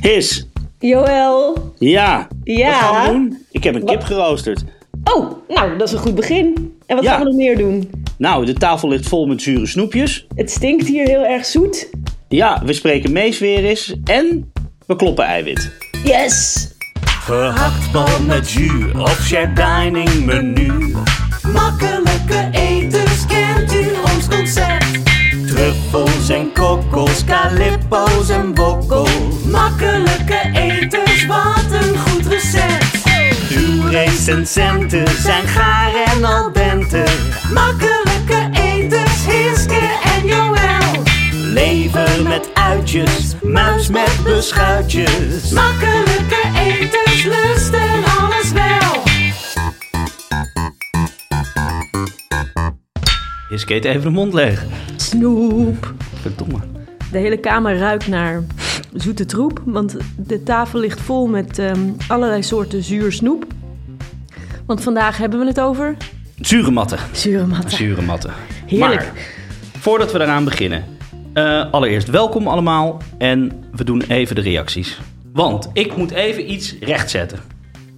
His. Joël. Ja. Ja. Wat gaan we doen? Ik heb een kip geroosterd. Oh, nou, dat is een goed begin. En wat Ja. gaan we nog meer doen? Nou, de tafel ligt vol met zure snoepjes. Het stinkt hier heel erg zoet. Ja, we spreken Mees weer eens. En we kloppen eiwit. Yes! Gehaktbal met jus of share dining menu. Makkelijke eters, kent u ons concept? Truffels en kokkels, calippo's en bokkel. Makkelijke eters, wat een goed recept. Uw recensenten zijn gaar en al dente. Makkelijke eters, Hiske en Joël. Lever met uitjes, muis met beschuitjes. Makkelijke eters, lusten alles wel. Je skeet even de mond leeg. Snoep. Verdomme. De hele kamer ruikt naar zoete troep, want de tafel ligt vol met ehm, allerlei soorten zuur snoep. Want vandaag hebben we het over Zure matten. zure matten. Zure matten. Heerlijk. Maar, voordat we eraan beginnen. eh, allereerst welkom allemaal. En we doen even de reacties. Want ik moet even iets rechtzetten.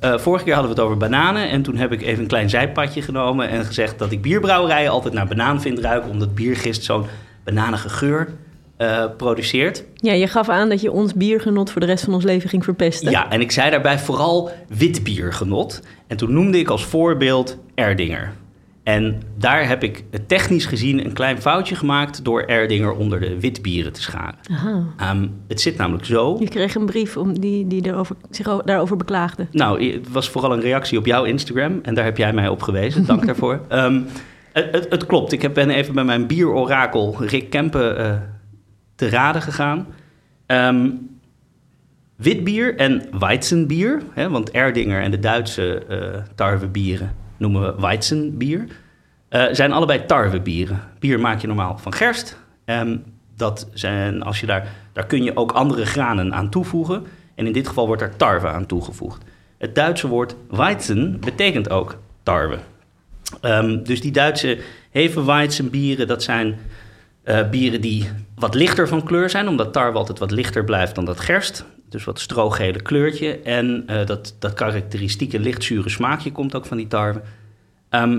Eh, vorige keer hadden we het over bananen. En toen heb ik even een klein zijpadje genomen. En gezegd dat ik bierbrouwerijen altijd naar banaan vind ruiken. Omdat biergist zo'n bananige geur eh, produceert. Ja, je gaf aan dat je ons biergenot voor de rest van ons leven ging verpesten. Ja, en ik zei daarbij vooral witbiergenot. En toen noemde ik als voorbeeld Erdinger. En daar heb ik technisch gezien een klein foutje gemaakt door Erdinger onder de witbieren te scharen. Aha. Ehm, het zit namelijk zo. Je kreeg een brief om die, die erover, zich daarover beklaagde. Nou, het was vooral een reactie op jouw Instagram en daar heb jij mij op gewezen. Dank daarvoor. Ehm, het, het, het klopt. Ik heb- ben even bij mijn bierorakel Rick Kempen eh, te raden gegaan. Ehm, witbier en Weizenbier, hè, want Erdinger en de Duitse eh tarwebieren noemen we Weizenbier, eh, zijn allebei tarwebieren. Bier maak je normaal van gerst. Ehm, dat zijn, als je daar, daar kun je ook andere granen aan toevoegen. En in dit geval wordt er tarwe aan toegevoegd. Het Duitse woord Weizen betekent ook tarwe. Ehm, dus die Duitse Hefeweizenbieren, dat zijn eh, bieren die wat lichter van kleur zijn, omdat tarwe altijd wat lichter blijft dan dat gerst. Dus wat strogele kleurtje. En eh, dat, dat karakteristieke lichtzure smaakje komt ook van die tarwe. Ehm,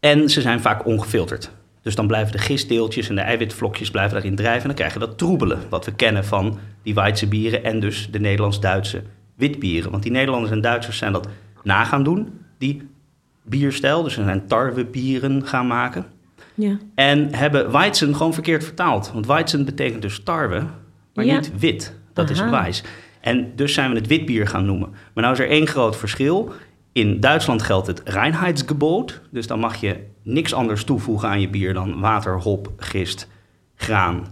en ze zijn vaak ongefilterd. Dus dan blijven de gistdeeltjes en de eiwitvlokjes blijven daarin drijven. En dan krijg je dat troebelen, wat we kennen van die Weidse bieren en dus de Nederlands-Duitse witbieren. Want die Nederlanders en Duitsers zijn dat na gaan doen, die bierstijl. Dus ze zijn tarwebieren gaan maken. Ja. En hebben Weizen gewoon verkeerd vertaald. Want Weizen betekent dus tarwe, maar Ja. niet wit. Dat is wijs. En dus zijn we het witbier gaan noemen. Maar nou is er één groot verschil. In Duitsland geldt het Reinheitsgebot. Dus dan mag je niks anders toevoegen aan je bier dan water, hop, gist, graan.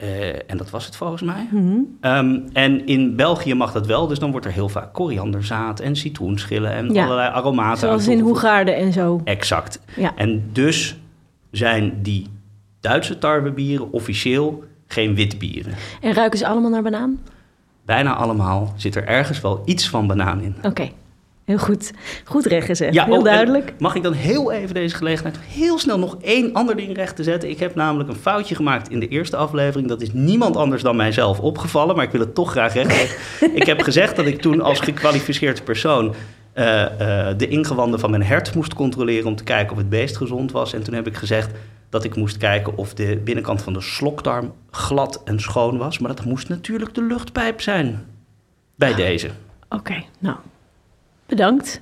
Eh, en dat was het volgens mij. Mhm. Ehm, en in België mag dat wel, dus dan wordt er heel vaak korianderzaad en citroenschillen en Ja. allerlei aromaten Zoals in. Hoegaarden en zo. Exact. Ja. En dus zijn die Duitse tarwebieren officieel geen witbieren. En ruiken ze allemaal naar banaan? Bijna allemaal zit er ergens wel iets van banaan in. Oké, heel goed. Goed recht gezegd, Ja, heel oh, duidelijk. Mag ik dan heel even deze gelegenheid heel snel nog één ander ding recht te zetten? Ik heb namelijk een foutje gemaakt in de eerste aflevering. Dat is niemand anders dan mijzelf opgevallen, maar ik wil het toch graag recht. ik heb gezegd dat ik toen als gekwalificeerd persoon eh, eh, de ingewanden van mijn hert moest controleren om te kijken of het beest gezond was. En toen heb ik gezegd dat ik moest kijken of de binnenkant van de slokdarm glad en schoon was. Maar dat moest natuurlijk de luchtpijp zijn. Bij deze. Oké, nou, bedankt.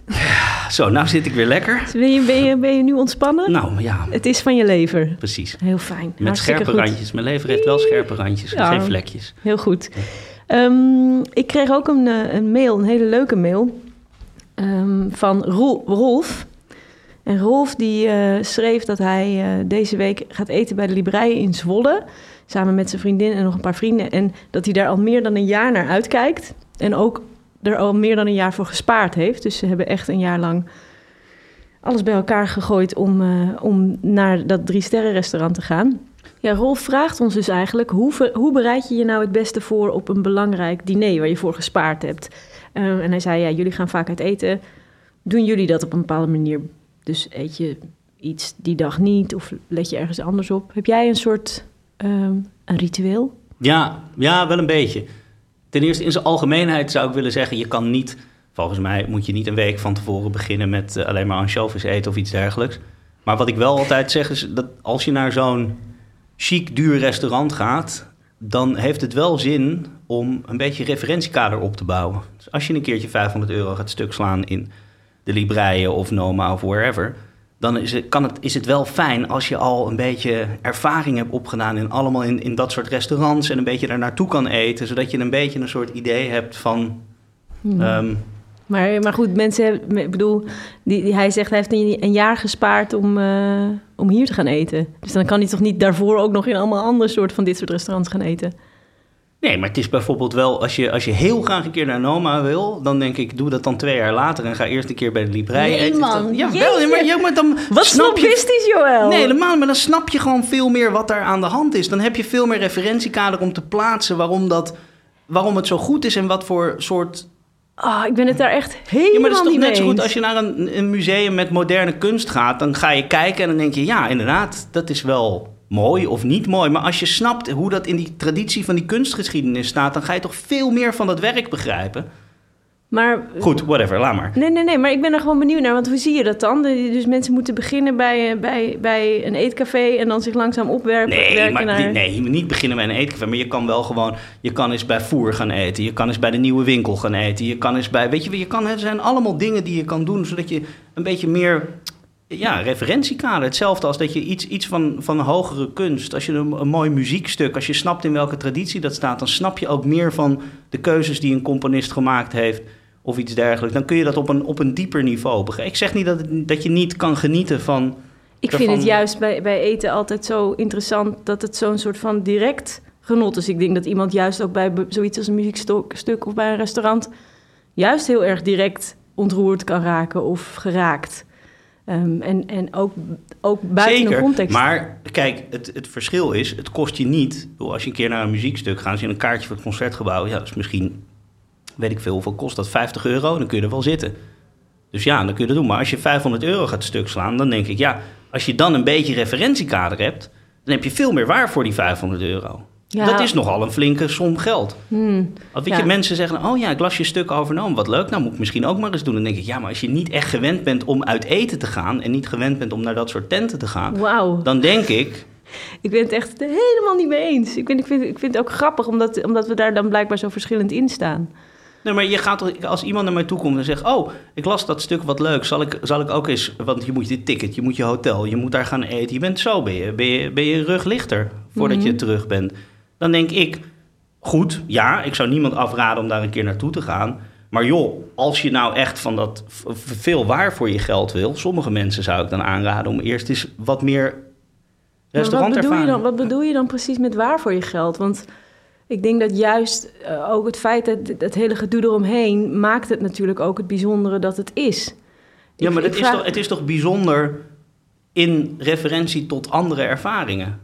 Zo, nou zit ik weer lekker. Ben je, ben je, ben je nu ontspannen? Nou ja, Het is van je lever. precies. Heel fijn. Met Hartstikke scherpe goed. randjes. Mijn lever heeft wel scherpe randjes, Ja. geen vlekjes. Heel goed. Ehm, ik kreeg ook een, eh, een mail, een hele leuke mail, ehm, van Rol- Rolf. En Rolf die eh, schreef dat hij eh, deze week gaat eten bij de Libraaien in Zwolle. Samen met zijn vriendin en nog een paar vrienden. En dat hij daar al meer dan een jaar naar uitkijkt. En ook er al meer dan een jaar voor gespaard heeft. Dus ze hebben echt een jaar lang alles bij elkaar gegooid om, eh, om naar dat drie sterren restaurant te gaan. Ja, Rolf vraagt ons dus eigenlijk, hoe, hoe bereid je je nou het beste voor op een belangrijk diner waar je voor gespaard hebt? Eh, en hij zei, ja, jullie gaan vaak uit eten. Doen jullie dat op een bepaalde manier? Dus eet je iets die dag niet of let je ergens anders op? Heb jij een soort ehm, een ritueel? Ja, ja, wel een beetje. Ten eerste, in zijn algemeenheid zou ik willen zeggen... je kan niet, volgens mij moet je niet een week van tevoren beginnen... met eh, alleen maar ansjovis eten of iets dergelijks. Maar wat ik wel altijd zeg is dat als je naar zo'n chic, duur restaurant gaat... dan heeft het wel zin om een beetje referentiekader op te bouwen. Dus als je een keertje 500 euro gaat stuk slaan in de Libreien of Noma of wherever... dan is het, kan het, is het wel fijn als je al een beetje ervaring hebt opgedaan... in allemaal in, in dat soort restaurants en een beetje daar naartoe kan eten... zodat je een beetje een soort idee hebt van... Hmm. ehm, Maar, maar goed, mensen hebben, ik bedoel, die, die- hij zegt hij heeft een, een jaar gespaard om, eh, om hier te gaan eten. Dus dan kan hij toch niet daarvoor ook nog in allemaal andere soort van dit soort restaurants gaan eten. Nee, maar het is bijvoorbeeld wel, als je, als je heel graag een keer naar Noma wil, dan denk ik, doe dat dan twee jaar later en ga eerst een keer bij de Librei Nee, eten. man, Ja, wel, maar, ja, maar dan Wat snap je... snobistisch, Joël! Nee, helemaal, maar dan snap je gewoon veel meer wat daar aan de hand is. Dan heb je veel meer referentiekader om te plaatsen waarom, dat, waarom het zo goed is en wat voor soort... Ah, ik ben het daar echt helemaal Ja, maar dat is toch net zo goed als je naar een, een museum met moderne kunst gaat. Dan ga je kijken en dan denk je, ja, inderdaad, dat is wel mooi of niet mooi. Maar als je snapt hoe dat in die traditie van die kunstgeschiedenis staat... dan ga je toch veel meer van dat werk begrijpen. Maar Goed, whatever, laat maar. Nee, nee, nee, maar ik ben er gewoon benieuwd naar. Want hoe zie je dat dan? Dus mensen moeten beginnen bij, eh, bij, bij een eetcafé en dan zich langzaam opwerpen Nee, maar naar... nee, niet beginnen met een eetcafé. Maar je kan wel gewoon... Je kan eens bij Voer gaan eten. Je kan eens bij de Nieuwe Winkel gaan eten. Je kan eens bij... Weet je, je kan, er zijn allemaal dingen die je kan doen... zodat je een beetje meer... Ja, referentiekader. Hetzelfde als dat je iets, iets van, van hogere kunst... Als je een, een mooi muziekstuk... Als je snapt in welke traditie dat staat... dan snap je ook meer van de keuzes die een componist gemaakt heeft... of iets dergelijks. Dan kun je dat op een, op een dieper niveau begrijpen. Ik zeg niet dat, dat je niet kan genieten van... Ik vind het juist bij, bij eten altijd zo interessant dat het zo'n soort van direct genot is. Ik denk dat iemand juist ook bij zoiets als een muziekstuk stuk of bij een restaurant juist heel erg direct ontroerd kan raken of geraakt. Ehm, en, en ook, ook buiten Zeker, een context. maar kijk, het, het verschil is, het kost je niet... Als je een keer naar een muziekstuk gaat, als je een kaartje voor het concertgebouw... ja, dat is misschien, weet ik veel, hoeveel kost dat? 50 euro? Dan kun je er wel zitten. Dus ja, dan kun je dat doen. Maar als je 500 euro gaat stuk slaan, dan denk ik... ja, als je dan een beetje referentiekader hebt... dan heb je veel meer waar voor die 500 euro. Ja. Dat is nogal een flinke som geld. Hmm. Weet Ja. je, mensen zeggen, oh ja, ik las je stuk overnomen, wat leuk, nou moet ik misschien ook maar eens doen. Dan denk ik, ja, maar als je niet echt gewend bent om uit eten te gaan... en niet gewend bent om naar dat soort tenten te gaan... Dan denk ik, Ik ben het echt helemaal niet mee eens. Ik, ben, ik, vind, ik vind het ook grappig, omdat, omdat we daar dan blijkbaar zo verschillend in staan. Nee, maar je gaat toch, als iemand naar mij toe komt en zegt: Oh, ik las dat stuk wat leuk. Zal ik, zal ik ook eens. Want je moet je ticket, je moet je hotel, je moet daar gaan eten. Je bent zo, ben je, ben je, ben je rug lichter voordat je terug bent. Dan denk ik: Goed, ja, ik zou niemand afraden om daar een keer naartoe te gaan. Maar joh, als je nou echt van dat veel waar voor je geld wil, sommige mensen zou ik dan aanraden om eerst eens wat meer Maar wat bedoel, je dan, wat bedoel je dan precies met waar voor je geld? Want ik denk dat juist eh, ook het feit dat het hele gedoe eromheen... maakt het natuurlijk ook het bijzondere dat het is. Ja, Ik- maar is toch, het is toch bijzonder in referentie tot andere ervaringen?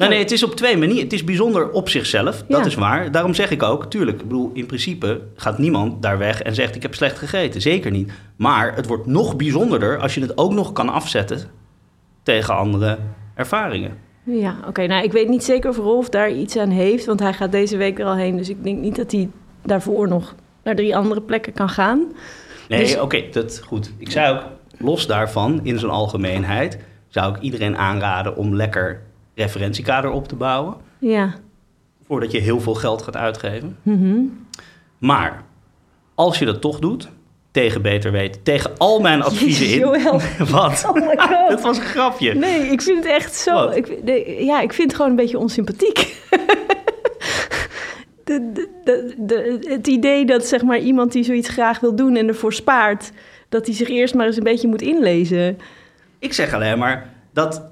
Nee, nee, het is op twee manieren. Het is bijzonder op zichzelf, dat Ja. is waar. Daarom zeg ik ook, tuurlijk, ik bedoel, in principe gaat niemand daar weg en zegt ik heb slecht gegeten. Zeker niet. Maar het wordt nog bijzonderder als je het ook nog kan afzetten tegen andere ervaringen. Ja, oké. nou, ik weet niet zeker of Rolf daar iets aan heeft, want hij gaat deze week er al heen. Dus ik denk niet dat hij daarvoor nog naar drie andere plekken kan gaan. Nee, Dus- oké, dat goed. Ik zou ook los daarvan, in zijn algemeenheid, zou ik iedereen aanraden om lekker referentiekader op te bouwen. Ja. Voordat je heel veel geld gaat uitgeven. Mhm. Maar als je dat toch doet, tegen beter weten, tegen al mijn adviezen Jezus, in. Wat? Oh my god. Dat was een grapje. Nee, ik vind het echt zo. Ik, nee, ja, ik vind het gewoon een beetje onsympathiek. de, de, de, de- het idee dat zeg maar iemand die zoiets graag wil doen en ervoor spaart, dat hij zich eerst maar eens een beetje moet inlezen. Ik zeg alleen maar dat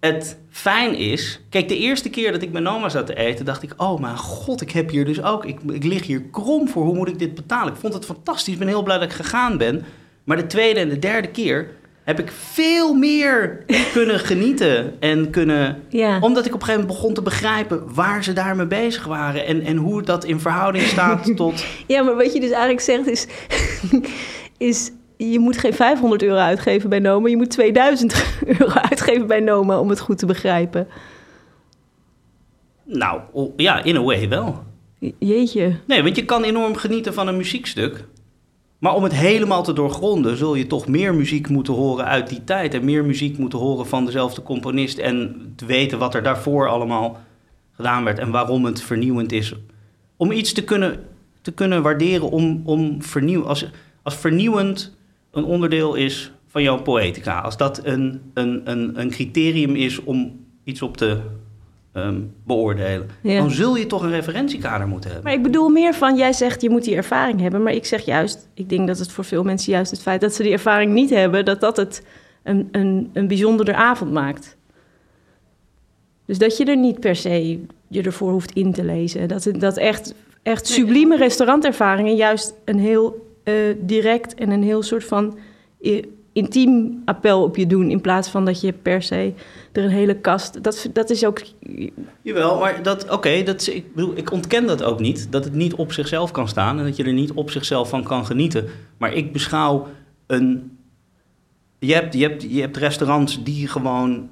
het fijn is. Kijk, de eerste keer dat ik met Noma zat te eten, dacht ik: Oh mijn god, ik heb hier dus ook. Ik, ik lig hier krom voor. Hoe moet ik dit betalen? Ik vond het fantastisch. Ik ben heel blij dat ik gegaan ben. Maar de tweede en de derde keer heb ik veel meer kunnen genieten en kunnen. Ja. Omdat ik op een gegeven moment begon te begrijpen waar ze daarmee bezig waren. En, en hoe dat in verhouding staat tot. ja, maar wat je dus eigenlijk zegt is, is je moet geen 500 euro uitgeven bij Noma, je moet 2000 euro uitgeven bij Noma om het goed te begrijpen. Nou, ja, in a way wel. Jeetje. Nee, want je kan enorm genieten van een muziekstuk. Maar om het helemaal te doorgronden, zul je toch meer muziek moeten horen uit die tijd. En meer muziek moeten horen van dezelfde componist. En te weten wat er daarvoor allemaal gedaan werd. En waarom het vernieuwend is. Om iets te kunnen, te kunnen waarderen, om, om vernieuw, als, als vernieuwend een onderdeel is van jouw poëtica. Als dat een, een, een, een criterium is om iets op te ehm, beoordelen. Ja. Dan zul je toch een referentiekader moeten hebben. Maar ik bedoel meer van, jij zegt je moet die ervaring hebben. Maar ik zeg juist, ik denk dat het voor veel mensen juist het feit dat ze die ervaring niet hebben, dat dat het een, een, een bijzonderder avond maakt. Dus dat je er niet per se je ervoor hoeft in te lezen. Dat, dat echt, echt sublieme restaurantervaringen juist een heel eh, direct en een heel soort van intiem appel op je doen. In plaats van dat je per se er een hele kast. Dat, dat is ook. Jawel, maar dat, oké, dat ik bedoel, ik ontken dat ook niet. Dat het niet op zichzelf kan staan en dat je er niet op zichzelf van kan genieten. Maar ik beschouw een. Je hebt, je hebt, je hebt restaurants die gewoon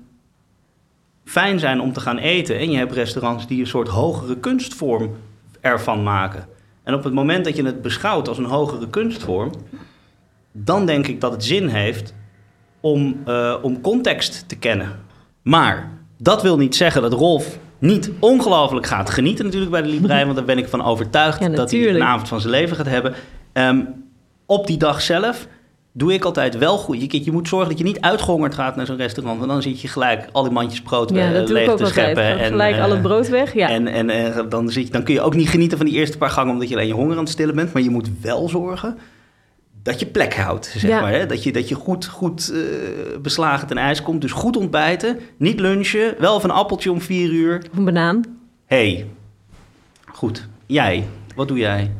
fijn zijn om te gaan eten. En je hebt restaurants die een soort hogere kunstvorm ervan maken. En op het moment dat je het beschouwt als een hogere kunstvorm, dan denk ik dat het zin heeft om, eh, om context te kennen. Maar dat wil niet zeggen dat Rolf niet ongelooflijk gaat genieten natuurlijk bij de Librei, want daar ben ik van overtuigd Ja, dat hij een avond van zijn leven gaat hebben. Ehm, op die dag zelf doe ik altijd wel goed. Je, je moet zorgen dat je niet uitgehongerd gaat naar zo'n restaurant, want dan zit je gelijk al die mandjes brood Ja, eh, leeg te altijd. scheppen. Gewoon Gelijk eh, al het brood weg. Ja. En, en eh, dan, zit je, dan kun je ook niet genieten van die eerste paar gangen, omdat je alleen je honger aan het stillen bent. Maar je moet wel zorgen dat je plek houdt, zeg Ja. maar. Hè? Dat je, dat je goed, goed eh, beslagen ten ijs komt. Dus goed ontbijten, niet lunchen, wel van een appeltje om vier uur. Of een banaan. hey, goed. Jij, wat doe jij?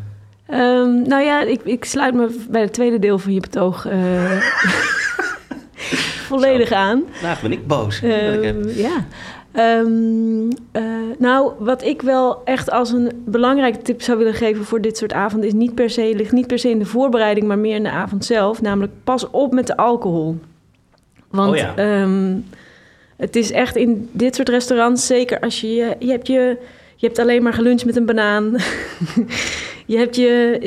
Ehm, nou ja, ik, ik sluit me bij het tweede deel van je betoog eh, volledig aan. Vandaag ben ik boos. Ehm, ja. Ehm, eh, nou, wat ik wel echt als een belangrijke tip zou willen geven voor dit soort avonden... is niet per se, ligt niet per se in de voorbereiding, maar meer in de avond zelf. Namelijk, pas op met de alcohol. Want Oh ja. het is echt in dit soort restaurants, zeker als je... Je, je hebt je... Je hebt alleen maar geluncht met een banaan. je hebt je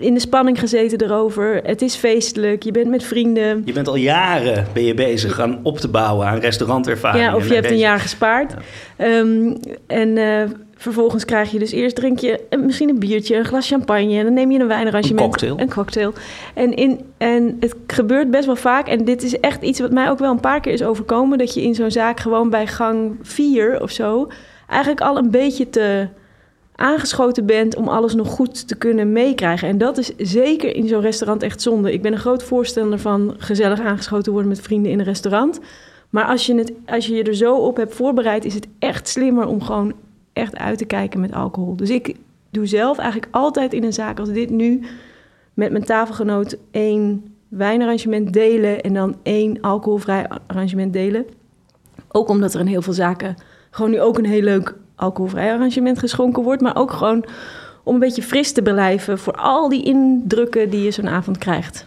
in de spanning gezeten erover. Het is feestelijk. Je bent met vrienden. Je bent al jaren ben je bezig aan op te bouwen aan restaurantervaring. Ja, of je hebt een jaar gespaard. Ehm, en eh, vervolgens krijg je dus eerst drink je misschien een biertje, een glas champagne. En dan neem je een wijnarrangement. Een cocktail. Een cocktail. En, in, en het gebeurt best wel vaak. En dit is echt iets wat mij ook wel een paar keer is overkomen. Dat je in zo'n zaak gewoon bij gang 4 of zo... eigenlijk al een beetje te aangeschoten bent om alles nog goed te kunnen meekrijgen. En dat is zeker in zo'n restaurant echt zonde. Ik ben een groot voorstander van gezellig aangeschoten worden met vrienden in een restaurant. Maar als je, het, als je je er zo op hebt voorbereid, is het echt slimmer om gewoon echt uit te kijken met alcohol. Dus ik doe zelf eigenlijk altijd in een zaak als dit nu met mijn tafelgenoot één wijnarrangement delen en dan één alcoholvrij arrangement delen. Ook omdat er in heel veel zaken gewoon nu ook een heel leuk alcoholvrij arrangement geschonken wordt, maar ook gewoon om een beetje fris te blijven voor al die indrukken die je zo'n avond krijgt.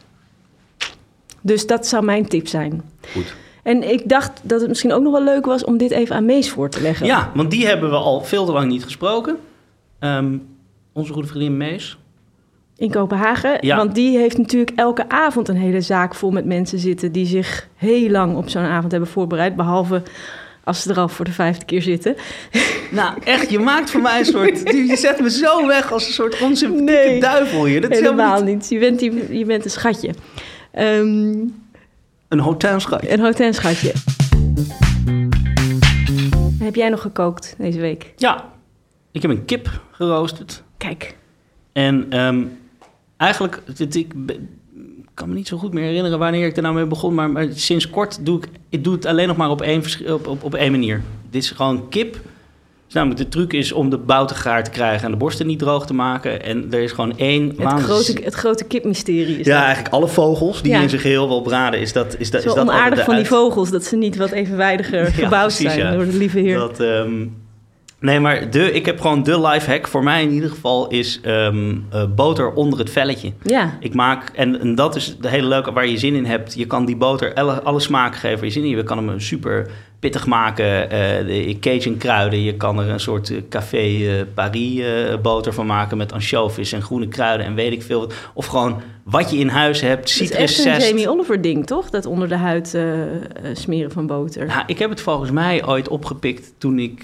Dus dat zou mijn tip zijn. Goed. En ik dacht dat het misschien ook nog wel leuk was om dit even aan Mees voor te leggen. Ja, want die hebben we al veel te lang niet gesproken. Ehm, onze goede vriendin Mees. In Kopenhagen. Ja. Want die heeft natuurlijk elke avond een hele zaak vol met mensen zitten die zich heel lang op zo'n avond hebben voorbereid. Behalve als ze er al voor de vijfde keer zitten. Nou, echt, je maakt voor mij een soort... Je zet me zo weg als een soort onsympathieke Nee, duivel hier. Dat is Helemaal niet niet. Je bent, die, je bent een schatje. Ehm, een hotelschat. een hotelschatje. Heb jij nog gekookt deze week? Ja, ik heb een kip geroosterd. Kijk. En ehm, eigenlijk, ik kan me niet zo goed meer herinneren wanneer ik er nou mee begon. Maar, maar sinds kort doe ik, ik doe het alleen nog maar op één, op, op, op één manier. Dit is gewoon kip. Dus namelijk de truc is om de bouten gaar te krijgen en de borsten niet droog te maken. En er is gewoon één Het grote, het grote kipmysterie is Ja, dat. eigenlijk alle vogels die Ja. in zijn geheel wel braden, is dat is dat, Zo is dat onaardig van die vogels dat ze niet wat evenwijdiger Ja, gebouwd precies, zijn ja. door de lieve heer. Dat, ehm, nee, maar de, ik heb gewoon de life hack voor mij in ieder geval is ehm, eh, boter onder het velletje. Ja, Ik maak, en, en dat is de hele leuke waar je zin in hebt. Je kan die boter alle, alle smaak geven waar je zin in hebt. Je kan hem super pittig maken. de Cajun kruiden. Je kan er een soort eh, café eh, Paris boter van maken met ansjovis en groene kruiden en weet ik veel. Of gewoon wat je in huis hebt. Het is echt een Jamie Oliver ding, toch? Dat onder de huid smeren van boter. Nou, ik heb het volgens mij ooit opgepikt toen ik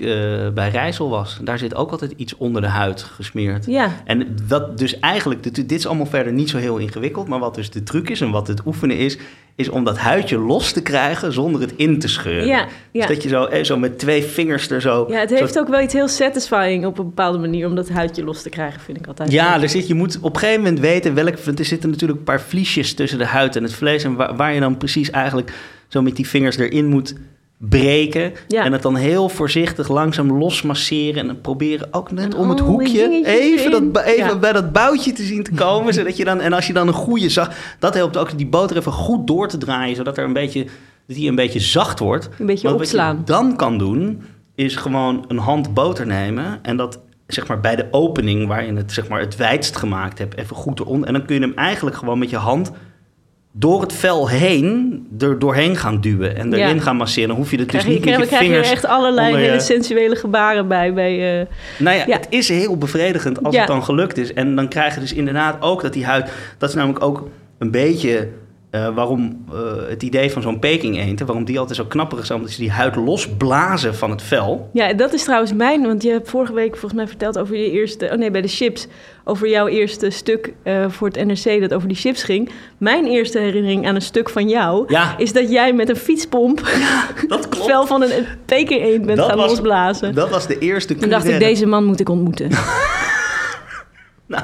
bij Rijssel was. Daar zit ook altijd iets onder de huid gesmeerd. Ja, En wat dus eigenlijk, dit, is allemaal verder niet zo heel ingewikkeld, maar wat dus de truc is en wat het oefenen is, is om dat huidje los te krijgen zonder het in te scheuren. ja. Dus dat je zo, eh, zo met twee vingers er zo... ja, het zo- heeft ook wel iets heel satisfying op een bepaalde manier om dat huidje los te krijgen, vind ik altijd. Ja, er zit, je moet op een gegeven moment weten welke... Want er zitten natuurlijk een paar vliesjes tussen de huid en het vlees... en waar, waar je dan precies eigenlijk zo met die vingers erin moet breken. Ja. En het dan heel voorzichtig langzaam losmasseren... en dan proberen ook net En om het hoekje... even, dat, even Ja. bij dat boutje te zien te komen... zodat je dan, en als je dan een goede zag... dat helpt ook die boter even goed door te draaien... zodat er een beetje, die een beetje zacht wordt. Een beetje Want opslaan. Wat je dan kan doen, is gewoon een hand boter nemen en dat zeg maar bij de opening waar je het zeg maar het wijdst gemaakt hebt, even goed eronder. En dan kun je hem eigenlijk gewoon met je hand door het vel heen er doorheen gaan duwen en erin Ja. gaan masseren. Dan hoef je het dus Krijg je, niet met krijg, je krijg je er vingers. echt allerlei je- sensuele gebaren bij. bij eh, Nou ja, Ja. het is heel bevredigend als Ja. het dan gelukt is. En dan krijg je dus inderdaad ook dat die huid... Dat is namelijk ook een beetje eh, waarom eh, het idee van zo'n Peking eend... waarom die altijd zo knapperig zijn... omdat ze die huid losblazen van het vel. Ja, dat is trouwens mijn, want je hebt vorige week volgens mij verteld over je eerste, oh nee, bij de chips, over jouw eerste stuk eh, voor het NRC dat over die chips ging. Mijn eerste herinnering aan een stuk van jou Ja. is dat jij met een fietspomp Dat het vel van een peking eend bent Dat gaan was- losblazen. Dat was de eerste Toen dacht ik, deze man moet ik ontmoeten. Nou,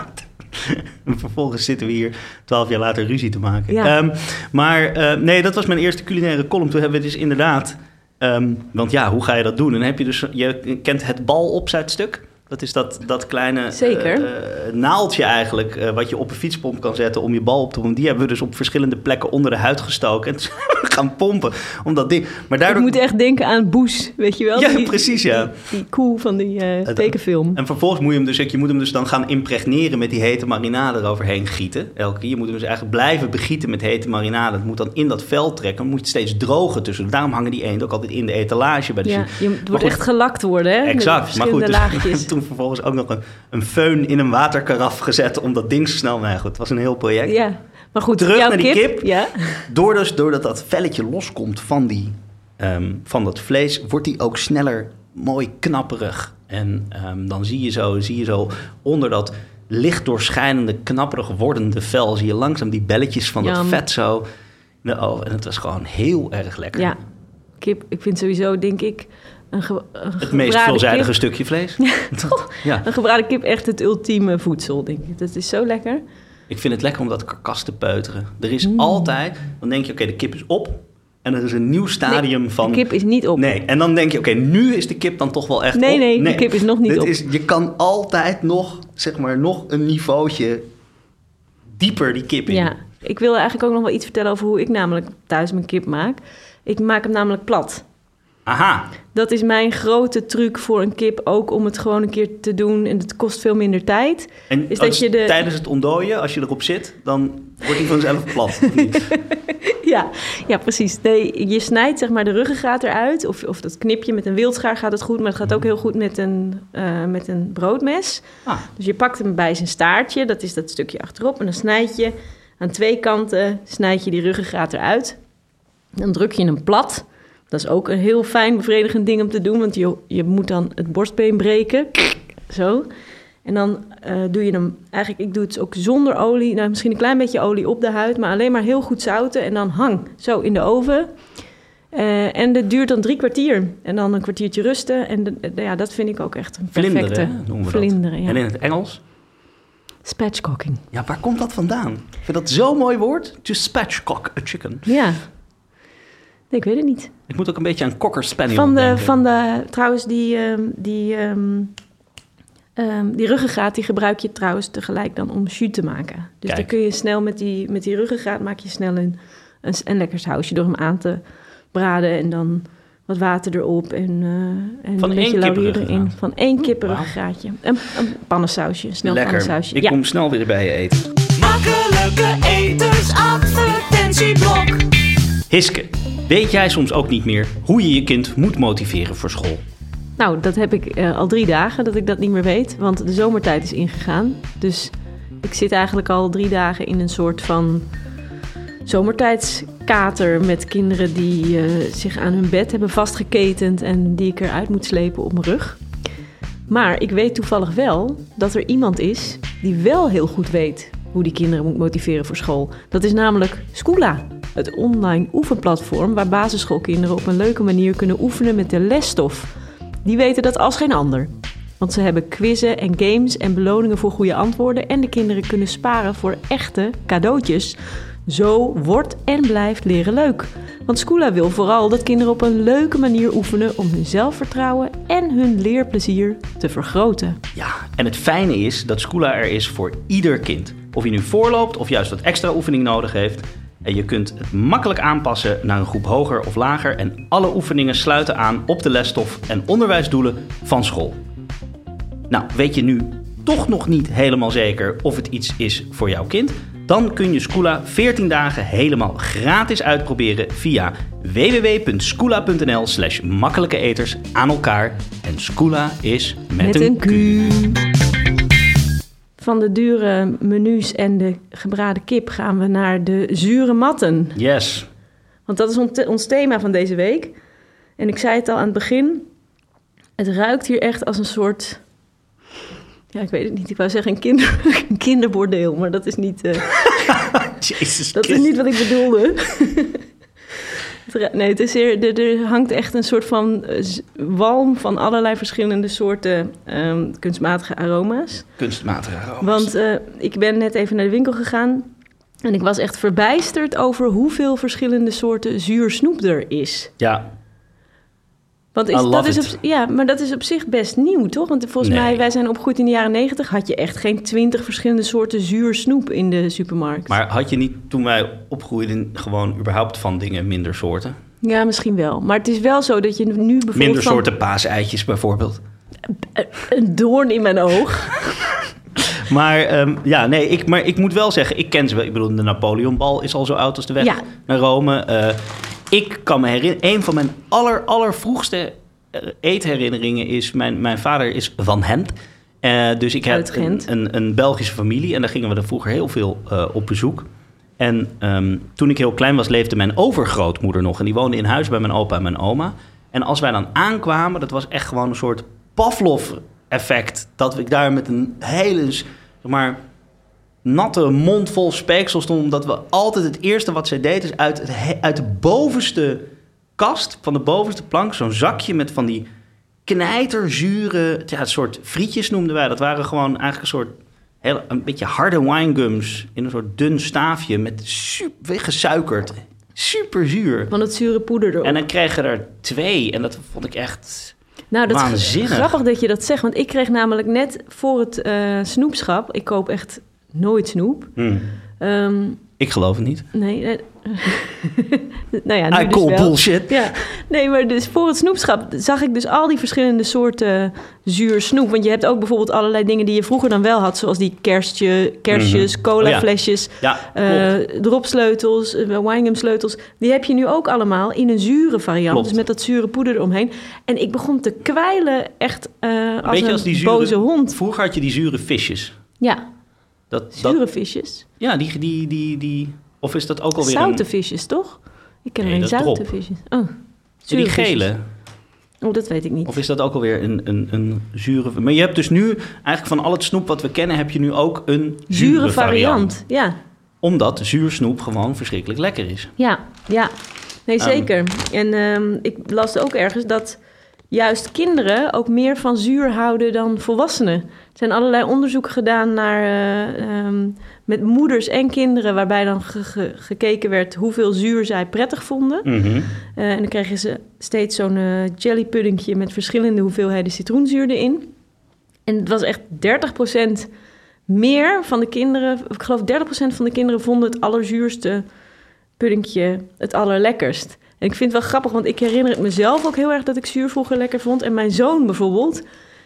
en vervolgens zitten we hier twaalf jaar later ruzie te maken. Ja. Ehm, maar eh, nee, dat was mijn eerste culinaire column. Toen hebben we dus inderdaad... ehm, want ja, hoe ga je dat doen? En dan heb je dus... Je kent het balopzetstuk. Dat is dat, dat kleine Zeker. eh, eh, naaldje eigenlijk... eh, wat je op een fietspomp kan zetten om je bal op te doen. Die hebben we dus op verschillende plekken onder de huid gestoken. En toen gaan pompen om dat ding... Maar Ik daardoor... moet echt denken aan Boes, weet je wel? Ja, Die- precies, ja. Die, die koe van die eh, tekenfilm. En vervolgens moet je hem dus, je moet hem dus dan gaan impregneren met die hete marinade eroverheen gieten. Elke keer. Je moet hem dus eigenlijk blijven begieten met hete marinade. Het moet dan in dat vel trekken. Dan moet je het steeds drogen tussen. Daarom hangen die eend ook altijd in de etalage bij de Ja, je, het goed. echt gelakt worden, hè? Exact, maar goed. Dus, laagjes. toen vervolgens ook nog een, een föhn in een waterkaraf gezet om dat ding zo snel... Nou ja, goed, het was een heel project. Ja, maar goed, Terug naar die kip. Ja. Door dus, doordat dat velletje loskomt van, die, ehm, van dat vlees, wordt die ook sneller mooi knapperig. En ehm, dan zie je, zo, zie je zo onder dat licht doorschijnende, knapperig wordende vel... zie je langzaam die belletjes van dat Jam. vet zo oven. En het was gewoon heel erg lekker. Ja, kip. Ik vind sowieso, denk ik, een, ge, een Het meest veelzijdige kip- stukje vlees. Ja, Een gebraden kip echt het ultieme voedsel, denk ik. Dat is zo lekker. ik vind het lekker om dat karkas te peuteren. Er is Mm. altijd, dan denk je, oké, de kip is op... En er is een nieuw stadium van... De kip is niet op. Nee, en dan denk je, oké, nu is de kip dan toch wel echt Nee, op. nee, de kip is nog niet Dit op. Is, je kan altijd nog, zeg maar, nog een niveautje dieper die kip in. Ja, ik wil eigenlijk ook nog wel iets vertellen over hoe ik namelijk thuis mijn kip maak. Ik maak hem namelijk plat. Aha, Dat is mijn grote truc voor een kip, ook om het gewoon een keer te doen. En het kost veel minder tijd. en Is dat als- je de- tijdens het ontdooien, als je erop zit, dan wordt hij vanzelf plat. Ja, ja, precies. Nee, je snijdt zeg maar de ruggengraat eruit. Of, of dat knipje met een wildschaar gaat het goed. Maar het gaat ook heel goed met een, eh, met een broodmes. Ah, Dus je pakt hem bij zijn staartje. Dat is dat stukje achterop. En dan snijd je aan twee kanten snijd je die ruggengraat eruit. Dan druk je hem plat. Dat is ook een heel fijn bevredigend ding om te doen. Want je, je moet dan het borstbeen breken. Zo. En dan eh, doe je hem... Eigenlijk, ik doe het ook zonder olie. Nou, misschien een klein beetje olie op de huid. Maar alleen maar heel goed zouten. En dan hang zo in de oven. Eh, en dat duurt dan drie kwartier. En dan een kwartiertje rusten. En de- de- ja, dat vind ik ook echt een perfecte... vlinderen noemen we dat. Vlinderen, ja. En in het Engels? Spatchcocking. Ja, waar komt dat vandaan? Ik vind dat zo'n mooi woord. To spatchcock a chicken. Ja. Ik weet het niet. Ik moet ook een beetje aan cocker spaniel Van de, denken. van de, trouwens, die, ehm, die, ehm, ehm, die ruggengraat, die gebruik je trouwens tegelijk dan om jus te maken. Dus Kijk. dan kun je snel met die, met die ruggengraat maak je snel een, een, een lekker sausje door hem aan te braden en dan wat water erop en, eh en Van een één beetje laurier erin. Van één Wauw. kippenruggengraatje. Een, een pannensausje, een snel Lekker. pannensausje. Ik ja. kom snel weer bij je eten. Makkelijke etensadvertentieblok. Hiske. Weet jij soms ook niet meer hoe je je kind moet motiveren voor school? Nou, dat heb ik eh, al drie dagen dat ik dat niet meer weet, want de zomertijd is ingegaan. Dus ik zit eigenlijk al drie dagen in een soort van zomertijdskater met kinderen die eh, zich aan hun bed hebben vastgeketend en die ik eruit moet slepen op mijn rug. Maar ik weet toevallig wel dat er iemand is die wel heel goed weet hoe die kinderen moet motiveren voor school. Dat is namelijk Scoola, het online oefenplatform waar basisschoolkinderen op een leuke manier kunnen oefenen met de lesstof. Die weten dat als geen ander. Want ze hebben quizzen en games en beloningen voor goede antwoorden en de kinderen kunnen sparen voor echte cadeautjes. Zo wordt en blijft leren leuk. Want Scoola wil vooral dat kinderen op een leuke manier oefenen om hun zelfvertrouwen en hun leerplezier te vergroten. Ja, en het fijne is dat Scoola er is voor ieder kind. Of je nu voorloopt of juist wat extra oefening nodig heeft. En je kunt het makkelijk aanpassen naar een groep hoger of lager. En alle oefeningen sluiten aan op de lesstof en onderwijsdoelen van school. Nou, weet je nu toch nog niet helemaal zeker of het iets is voor jouw kind? Dan kun je Scoola 14 dagen helemaal gratis uitproberen via www.scoola.nl slash makkelijke eters aan elkaar. En Scoola is met, Met een Q. Van de dure menus en de gebraden kip gaan we naar de zure matten. Yes. Want dat is ons, thema van deze week. En ik zei het al aan het begin. Het ruikt hier echt als een soort... Ja, ik weet het niet. Ik wou zeggen een, kinder, een kinderbordeel, maar dat is niet, eh, Jezus dat is niet wat ik bedoelde. Nee, het is hier, er, er hangt echt een soort van eh, walm van allerlei verschillende soorten ehm, kunstmatige aroma's. Kunstmatige aroma's. Want eh, ik ben net even naar de winkel gegaan en ik was echt verbijsterd over hoeveel verschillende soorten zuur snoep er is. Ja, Want is, dat is op, ja, maar dat is op zich best nieuw, toch? Want volgens Nee. mij, wij zijn opgegroeid in de jaren negentig, had je echt geen twintig verschillende soorten zuur snoep in de supermarkt. maar had je niet toen wij opgroeiden gewoon überhaupt van dingen minder soorten? Ja, misschien wel. Maar het is wel zo dat je nu bijvoorbeeld Minder van soorten paaseitjes bijvoorbeeld. een doorn in mijn oog. Maar ehm, ja, nee, ik, maar ik moet wel zeggen, ik ken ze wel. Ik bedoel, de Napoleonbal is al zo oud als de weg Ja. naar Rome. Eh, ik kan me herinneren, een van mijn aller, allervroegste eh, eetherinneringen is, mijn, mijn vader is van Gent. Eh, dus ik heb Uit Gent. een, een, een Belgische familie en daar gingen we er vroeger heel veel eh, op bezoek. En ehm, toen ik heel klein was, leefde mijn overgrootmoeder nog. En die woonde in huis bij mijn opa en mijn oma. En als wij dan aankwamen, dat was echt gewoon een soort Pavlov-effect. Dat ik daar met een hele, zeg maar, natte mond vol speeksel stond. Omdat we altijd het eerste wat zij deed, is uit, het, uit de bovenste kast, van de bovenste plank, zo'n zakje met van die knijterzure, ja, een soort frietjes noemden wij. Dat waren gewoon eigenlijk een soort, heel, een beetje harde winegums in een soort dun staafje met super gesuikerd. Super zuur. Van het zure poeder erop. En dan kregen er twee. En dat vond ik echt... nou, dat is grappig dat je dat zegt. Want ik kreeg namelijk net voor het eh, snoepschap... Ik koop echt nooit snoep. hm, Ehm, ik geloof het niet. nee. eh, nou ja, nu I dus call wel. bullshit. Ja, nee, maar dus voor het snoepschap zag ik dus al die verschillende soorten zuur snoep. Want je hebt ook bijvoorbeeld allerlei dingen die je vroeger dan wel had. Zoals die kerstje, kerstjes, Mhm. cola Oh ja. flesjes, Ja, eh dropsleutels, uh, sleutels. Die heb je nu ook allemaal in een zure variant. Klopt. Dus met dat zure poeder eromheen. En ik begon te kwijlen echt eh, als een als die zure- boze hond. Vroeger had je die zure visjes. Ja, Dat, zure dat, visjes. ja, die, die, die, die... Of is dat ook alweer Zoute een... visjes, toch? Ik ken Nee, alleen zoute drop. visjes. Oh, zure die visjes. gele. Oh, dat weet ik niet. Of is dat ook alweer een, een, een zure... Maar je hebt dus nu, eigenlijk van al het snoep wat we kennen... heb je nu ook een zure, Zure variant. variant, ja. Omdat zuur snoep gewoon verschrikkelijk lekker is. Ja, ja. Nee, Ehm. zeker. En ehm, ik las ook ergens dat juist kinderen ook meer van zuur houden dan volwassenen. Er zijn allerlei onderzoeken gedaan naar, eh, ehm, met moeders en kinderen... waarbij dan ge- ge- gekeken werd hoeveel zuur zij prettig vonden. Mhm. Eh, en dan kregen ze steeds zo'n eh jellypuddingje... met verschillende hoeveelheden citroenzuur erin. En het was echt 30% meer van de kinderen... ik geloof 30% van de kinderen vonden het allerzuurste puddingje het allerlekkerst. En ik vind het wel grappig, want ik herinner het mezelf ook heel erg dat ik zuur vroeger lekker vond. En mijn zoon bijvoorbeeld,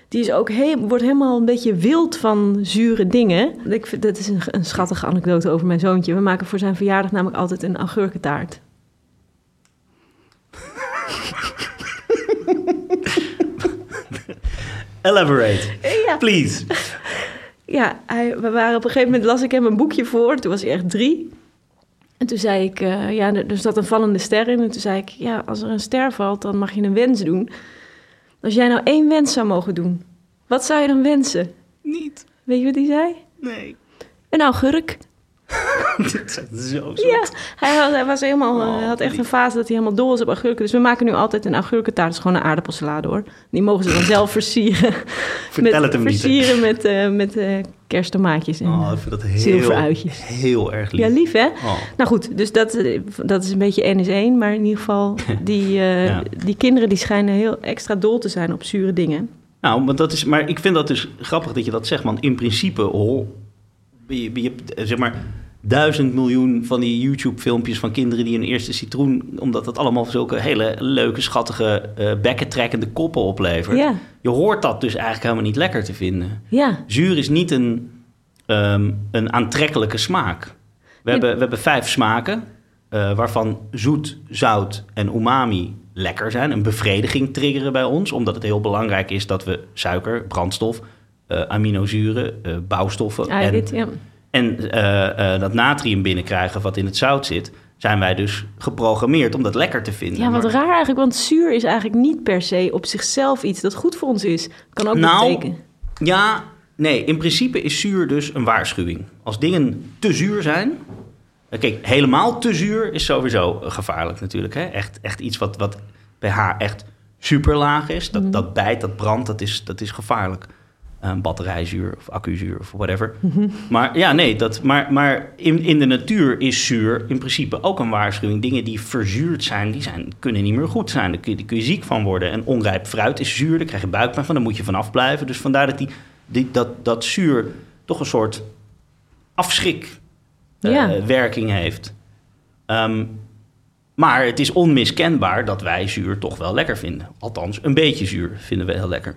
die is ook wordt helemaal een beetje wild van zure dingen. Ik vind, dat is een, een schattige anekdote over mijn zoontje. We maken voor zijn verjaardag namelijk altijd een augurkentaart. Elaborate, Ja, please. ja hij, we waren op een gegeven moment, las ik hem een boekje voor. Toen was hij echt drie. En toen zei ik, eh, ja, er er zat een vallende ster in. En toen zei ik, ja, als er een ster valt, dan mag je een wens doen. Als jij nou één wens zou mogen doen, wat zou je dan wensen? Niet. Weet je wat hij zei? Nee. Een augurk. Dit is zo. Ja, hij, had, hij was helemaal, Oh, hij had echt een fase dat hij helemaal dol was op augurken. Dus we maken nu altijd een augurkentaart. Is gewoon een aardappelsalade hoor. Die mogen ze dan zelf versieren. Vertel met, het hem niet. hè. Versieren met, eh met eh, kersttomaatjes en Oh, eh, ik vind dat heel, zilveruitjes. heel erg lief. Ja, lief hè? Oh. Nou goed, dus dat, eh, dat is een beetje N is één. Maar in ieder geval, die, eh, Ja. die kinderen die schijnen heel extra dol te zijn op zure dingen. Nou, maar, dat is, maar ik vind dat dus grappig dat je dat zegt. Want in principe, ho, je, je eh, zeg maar duizend miljoen van die YouTube-filmpjes van kinderen die hun eerste citroen, omdat het allemaal zulke hele leuke, schattige, eh bekkentrekkende koppen oplevert. Ja, Je hoort dat dus eigenlijk helemaal niet lekker te vinden. ja, Zuur is niet een, ehm, een aantrekkelijke smaak. We, hebben, we hebben vijf smaken, eh, waarvan zoet, zout en umami lekker zijn. Een bevrediging triggeren bij ons, omdat het heel belangrijk is dat we suiker, brandstof, eh, aminozuren, bouwstoffen en, ja. En eh, eh, dat natrium binnenkrijgen wat in het zout zit. Zijn wij dus geprogrammeerd om dat lekker te vinden. Ja, wat Maar- raar eigenlijk, want zuur is eigenlijk niet per se op zichzelf iets dat goed voor ons is. Kan ook Nou, betekenen. Ja, nee, in principe is zuur dus een waarschuwing. Als dingen te zuur zijn. eh, Kijk, helemaal te zuur is sowieso gevaarlijk natuurlijk. Hè? Echt, echt iets wat, wat pH echt super laag is. Dat, dat bijt, dat brandt, dat is, dat is gevaarlijk. Eh, batterijzuur of accuzuur of whatever. Maar ja, nee, dat, maar, maar in, in de natuur is zuur in principe ook een waarschuwing. Dingen die verzuurd zijn, die zijn, kunnen niet meer goed zijn. Daar kun, je, daar kun je ziek van worden. En onrijp fruit is zuur, daar krijg je buikpijn van, daar moet je vanaf blijven. Dus vandaar dat, die, die, dat, dat zuur toch een soort afschrik eh, Ja. werking heeft. Ehm, maar het is onmiskenbaar dat wij zuur toch wel lekker vinden. Althans, een beetje zuur vinden we heel lekker.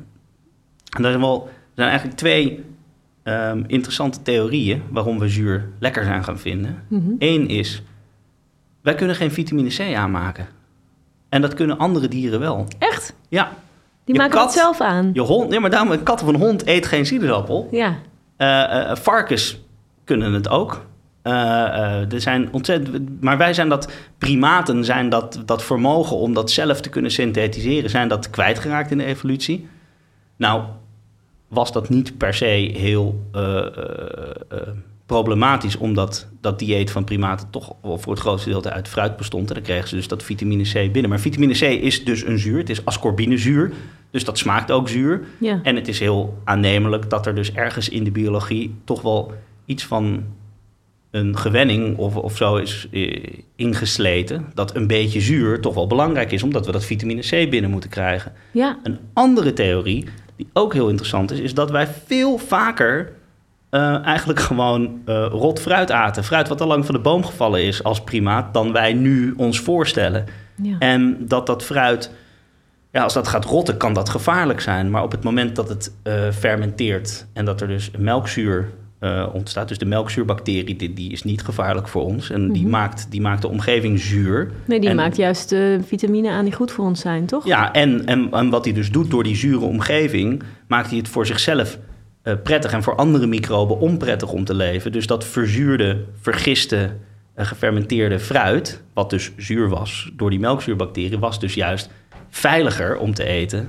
En er zijn, wel, er zijn eigenlijk twee ehm, interessante theorieën waarom we zuur lekker zijn gaan vinden. Mhm. Eén is, wij kunnen geen vitamine C aanmaken. En dat kunnen andere dieren wel. Echt? Ja, Die Je maken kat- het zelf aan. je hond, nee, maar daarom, een kat of een hond eet geen sinaasappel. Ja. Eh, eh, varkens kunnen het ook. Eh, er zijn ontzettend, maar wij zijn dat, primaten zijn dat, dat vermogen om dat zelf te kunnen synthetiseren, zijn dat kwijtgeraakt in de evolutie. Nou, was dat niet per se heel eh, eh, eh, problematisch, omdat dat dieet van primaten toch voor het grootste deel uit fruit bestond. En dan kregen ze dus dat vitamine C binnen. Maar vitamine C is dus een zuur, het is ascorbinezuur, dus dat smaakt ook zuur. Ja. En het is heel aannemelijk dat er dus ergens in de biologie toch wel iets van een gewenning of, of zo is eh, ingesleten. Dat een beetje zuur toch wel belangrijk is, omdat we dat vitamine C binnen moeten krijgen. ja. Een andere theorie, die ook heel interessant is, is dat wij veel vaker eh, eigenlijk gewoon eh, rot fruit aten. Fruit wat al lang van de boom gevallen is als primaat, dan wij nu ons voorstellen. ja. En dat dat fruit, ja, als dat gaat rotten, kan dat gevaarlijk zijn. Maar op het moment dat het eh, fermenteert en dat er dus melkzuur eh, ontstaat, dus de melkzuurbacterie, die, die is niet gevaarlijk voor ons. En die, Mhm. maakt, die maakt de omgeving zuur. Nee, die En- maakt juist eh, vitamine aan die goed voor ons zijn, toch? Ja, en, en, en wat hij dus doet door die zure omgeving, maakt hij het voor zichzelf eh, prettig en voor andere microben onprettig om te leven. Dus dat verzuurde, vergiste, eh, gefermenteerde fruit, wat dus zuur was door die melkzuurbacterie, was dus juist veiliger om te eten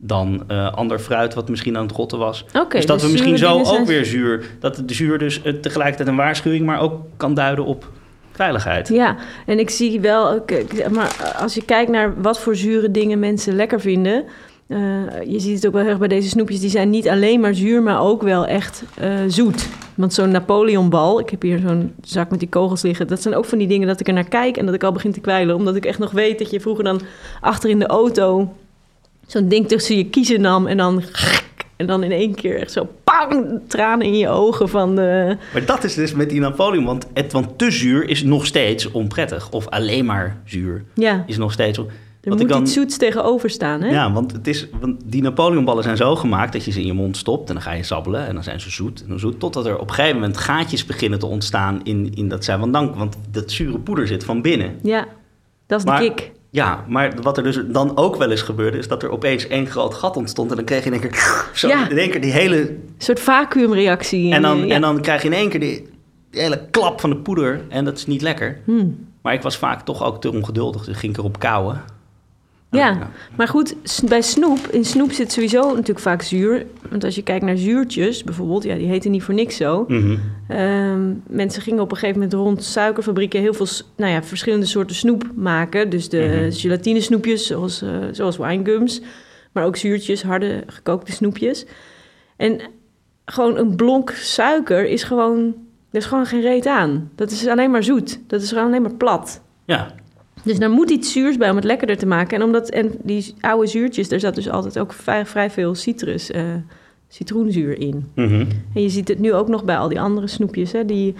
dan eh, ander fruit wat misschien aan het rotten was. Dus dat we zure misschien zo ook zijn- weer zuur, dat de zuur dus eh, tegelijkertijd een waarschuwing, maar ook kan duiden op veiligheid. Ja, en ik zie wel, maar als je kijkt naar wat voor zure dingen mensen lekker vinden. eh, je ziet het ook wel heel erg bij deze snoepjes. Die zijn niet alleen maar zuur, maar ook wel echt zoet. Want zo'n Napoleonbal, ik heb hier zo'n zak met die kogels liggen. Dat zijn ook van die dingen dat ik er naar kijk en dat ik al begin te kwijlen. Omdat ik echt nog weet dat je vroeger dan achter in de auto zo'n ding tussen je kiezen nam. En dan, en dan in één keer echt zo pang, tranen in je ogen van de... Maar dat is dus met die Napoleon, want, het, want te zuur is nog steeds onprettig. Of alleen maar zuur Ja, is nog steeds... on- er moet ik dan- iets zoets tegenover staan, hè? Ja, want, het is, want die Napoleonballen zijn zo gemaakt dat je ze in je mond stopt en dan ga je sabbelen en dan zijn ze zoet en dan zoet. Totdat er op een gegeven moment gaatjes beginnen te ontstaan in, in dat zijn. Want, dan, want dat zure poeder zit van binnen. Ja, dat is Maar- de kick. Ja, maar wat er dus dan ook wel eens gebeurde, is dat er opeens één groot gat ontstond. En dan kreeg je in één keer, zo, Ja. in één keer die hele. Een soort vacuümreactie. En dan, Ja. en dan krijg je in één keer die, die hele klap van de poeder. En dat is niet lekker. Hmm. Maar ik was vaak toch ook te ongeduldig, dus ging ik erop kouwen. Ja, maar goed, bij snoep, in snoep zit sowieso natuurlijk vaak zuur. Want als je kijkt naar zuurtjes bijvoorbeeld, ja, die heten niet voor niks zo. Mhm. Ehm, mensen gingen op een gegeven moment rond suikerfabrieken heel veel nou ja, verschillende soorten snoep maken. Dus de Mhm. gelatine snoepjes, zoals, eh zoals winegums. Maar ook zuurtjes, harde gekookte snoepjes. En gewoon een blok suiker is gewoon... Er is gewoon geen reet aan. Dat is alleen maar zoet. Dat is gewoon alleen maar plat. Ja, Dus daar moet iets zuurs bij om het lekkerder te maken. En, omdat, en die oude zuurtjes, daar zat dus altijd ook vrij, vrij veel citrus, eh, citroenzuur in. Mhm. En je ziet het nu ook nog bij al die andere snoepjes. Hè, die,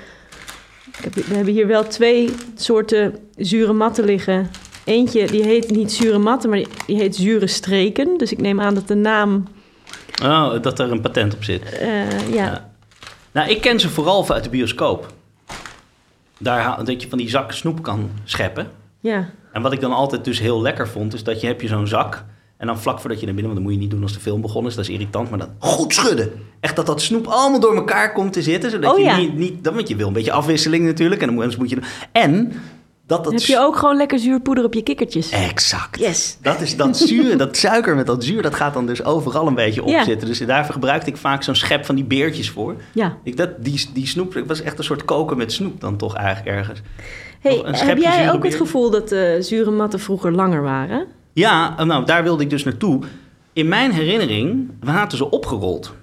heb, we hebben hier wel twee soorten zure matten liggen. Eentje die heet niet zure matten, maar die, die heet zure streken. Dus ik neem aan dat de naam... oh, dat er een patent op zit. eh, ja. Ja. Nou, ik ken ze vooral uit de bioscoop. Daar dat je van die zak snoep kan scheppen. Ja. En wat ik dan altijd dus heel lekker vond, is dat je heb je zo'n zak. En dan vlak voordat je naar binnen, want dat moet je niet doen als de film begonnen is, dat is irritant, maar dan goed schudden. Echt dat dat snoep allemaal door elkaar komt te zitten, zodat Oh je ja. niet, niet, dan, want je wil een beetje afwisseling natuurlijk, en dan moet, moet je, en dat dat... Heb je ook gewoon lekker zuurpoeder op je kikkertjes? Exact. Yes. Dat is dat zuur, dat suiker met dat zuur, dat gaat dan dus overal een beetje op Ja. zitten. Dus daarvoor gebruikte ik vaak zo'n schep van die beertjes voor. Ja. Ik, dat, die, die snoep, dat was echt een soort koken met snoep dan toch eigenlijk ergens. Hey, heb jij ook het gevoel dat de zure matten vroeger langer waren? Ja, nou, daar wilde ik dus naartoe. In mijn herinnering waren ze opgerold.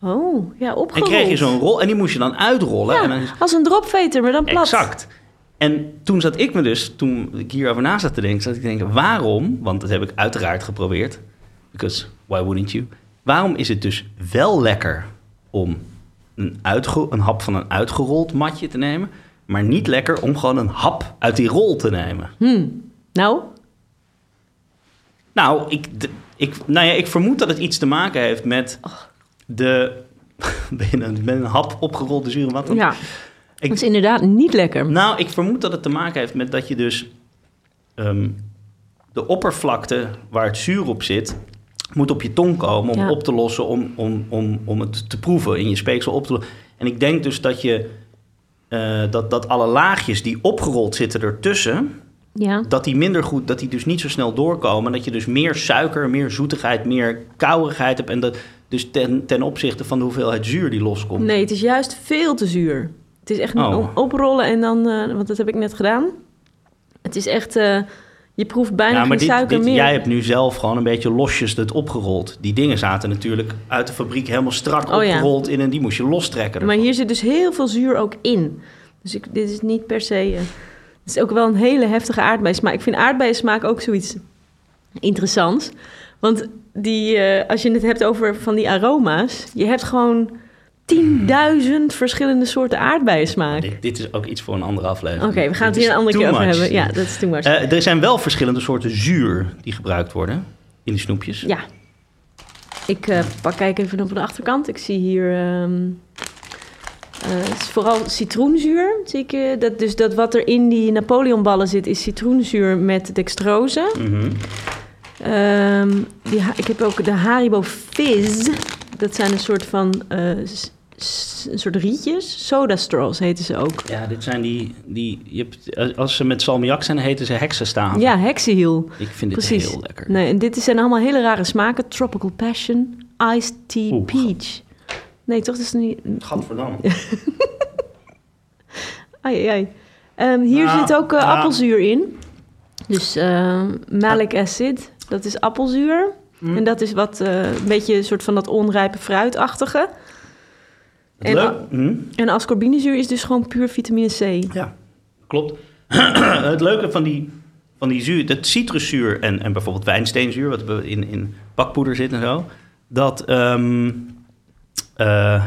Oh, ja, En opgerold. kreeg je zo'n rol en die moest je dan uitrollen. Ja, En dan, als een dropveter, maar dan plat. exact. En toen zat ik me dus, toen ik hierover na zat te denken, zat ik te denken, waarom, want dat heb ik uiteraard geprobeerd, because why wouldn't you? Waarom is het dus wel lekker om een, een hap van een uitgerold matje te nemen, maar niet lekker om gewoon een hap uit die rol te nemen? Hmm. Nou, Nou, ik, ik, nou ja, ik vermoed dat het iets te maken heeft met de. Ben je een, met een hap opgerolde zure wat? ja, Ik- dat is inderdaad niet lekker. Nou, ik vermoed dat het te maken heeft met dat je dus. ehm, de oppervlakte waar het zuur op zit. moet op je tong komen om Ja. op te lossen. Om, om, om, om het te proeven in je speeksel op te lossen. En ik denk dus dat je. eh, dat, dat alle laagjes die opgerold zitten ertussen Ja, dat die minder goed, dat die dus niet zo snel doorkomen. Dat je dus meer suiker, meer zoetigheid, meer kouwerigheid hebt. En dat dus ten, ten opzichte van de hoeveelheid zuur die loskomt. nee, het is juist veel te zuur. Het is echt Oh. op- oprollen en dan, eh, want dat heb ik net gedaan. Het is echt, eh, je proeft bijna ja, maar geen dit, suiker dit- meer. jij hebt nu zelf gewoon een beetje losjes het opgerold. Die dingen zaten natuurlijk uit de fabriek helemaal strak Oh ja. opgerold in en die moest je lostrekken. Maar hier zit dus heel veel zuur ook in. Dus ik, dit is niet per se... eh, het is ook wel een hele heftige aardbeiensmaak. Ik vind aardbeiensmaak ook zoiets interessants. Want die, als je het hebt over van die aroma's... je hebt gewoon 10.000 verschillende soorten aardbeiensmaak. Oké, Dit, dit is ook iets voor een andere aflevering. we gaan het hier een andere keer over much. hebben. Ja, dat is too much. Eh, er zijn wel verschillende soorten zuur die gebruikt worden in die snoepjes. Ja. Ik eh, pak kijk even op de achterkant. Ik zie hier... het is vooral citroenzuur. Zie ik, dat, dus dat wat er in die Napoleonballen zit, is citroenzuur met dextrose. Mhm. Ehm, die, ik heb ook de Haribo Fizz. Dat zijn een soort van... een soort rietjes. Soda straws heten ze ook. Ja, dit zijn die... die je hebt, als ze met salmiak zijn, heten ze heksenstaven. Ja, heksenhiel. Ik vind dit Precies. heel lekker. Nee, en dit zijn allemaal hele rare smaken. Tropical Passion, Iced Tea Oeh. Peach. Nee, toch? Dat is niet... Gadverdamme. Ai, ai, ai. Ehm, hier Nou, zit ook eh, ja. appelzuur in. Dus ehm malic acid, dat is appelzuur. Mm. En dat is wat eh, een beetje een soort van dat onrijpe fruitachtige. En- leuk. Hm? En ascorbinezuur is dus gewoon puur vitamine C. Ja, klopt. het leuke van die, van die zuur, dat citruszuur en, en bijvoorbeeld wijnsteenzuur, wat in, in bakpoeder zit en zo, dat, ehm, eh,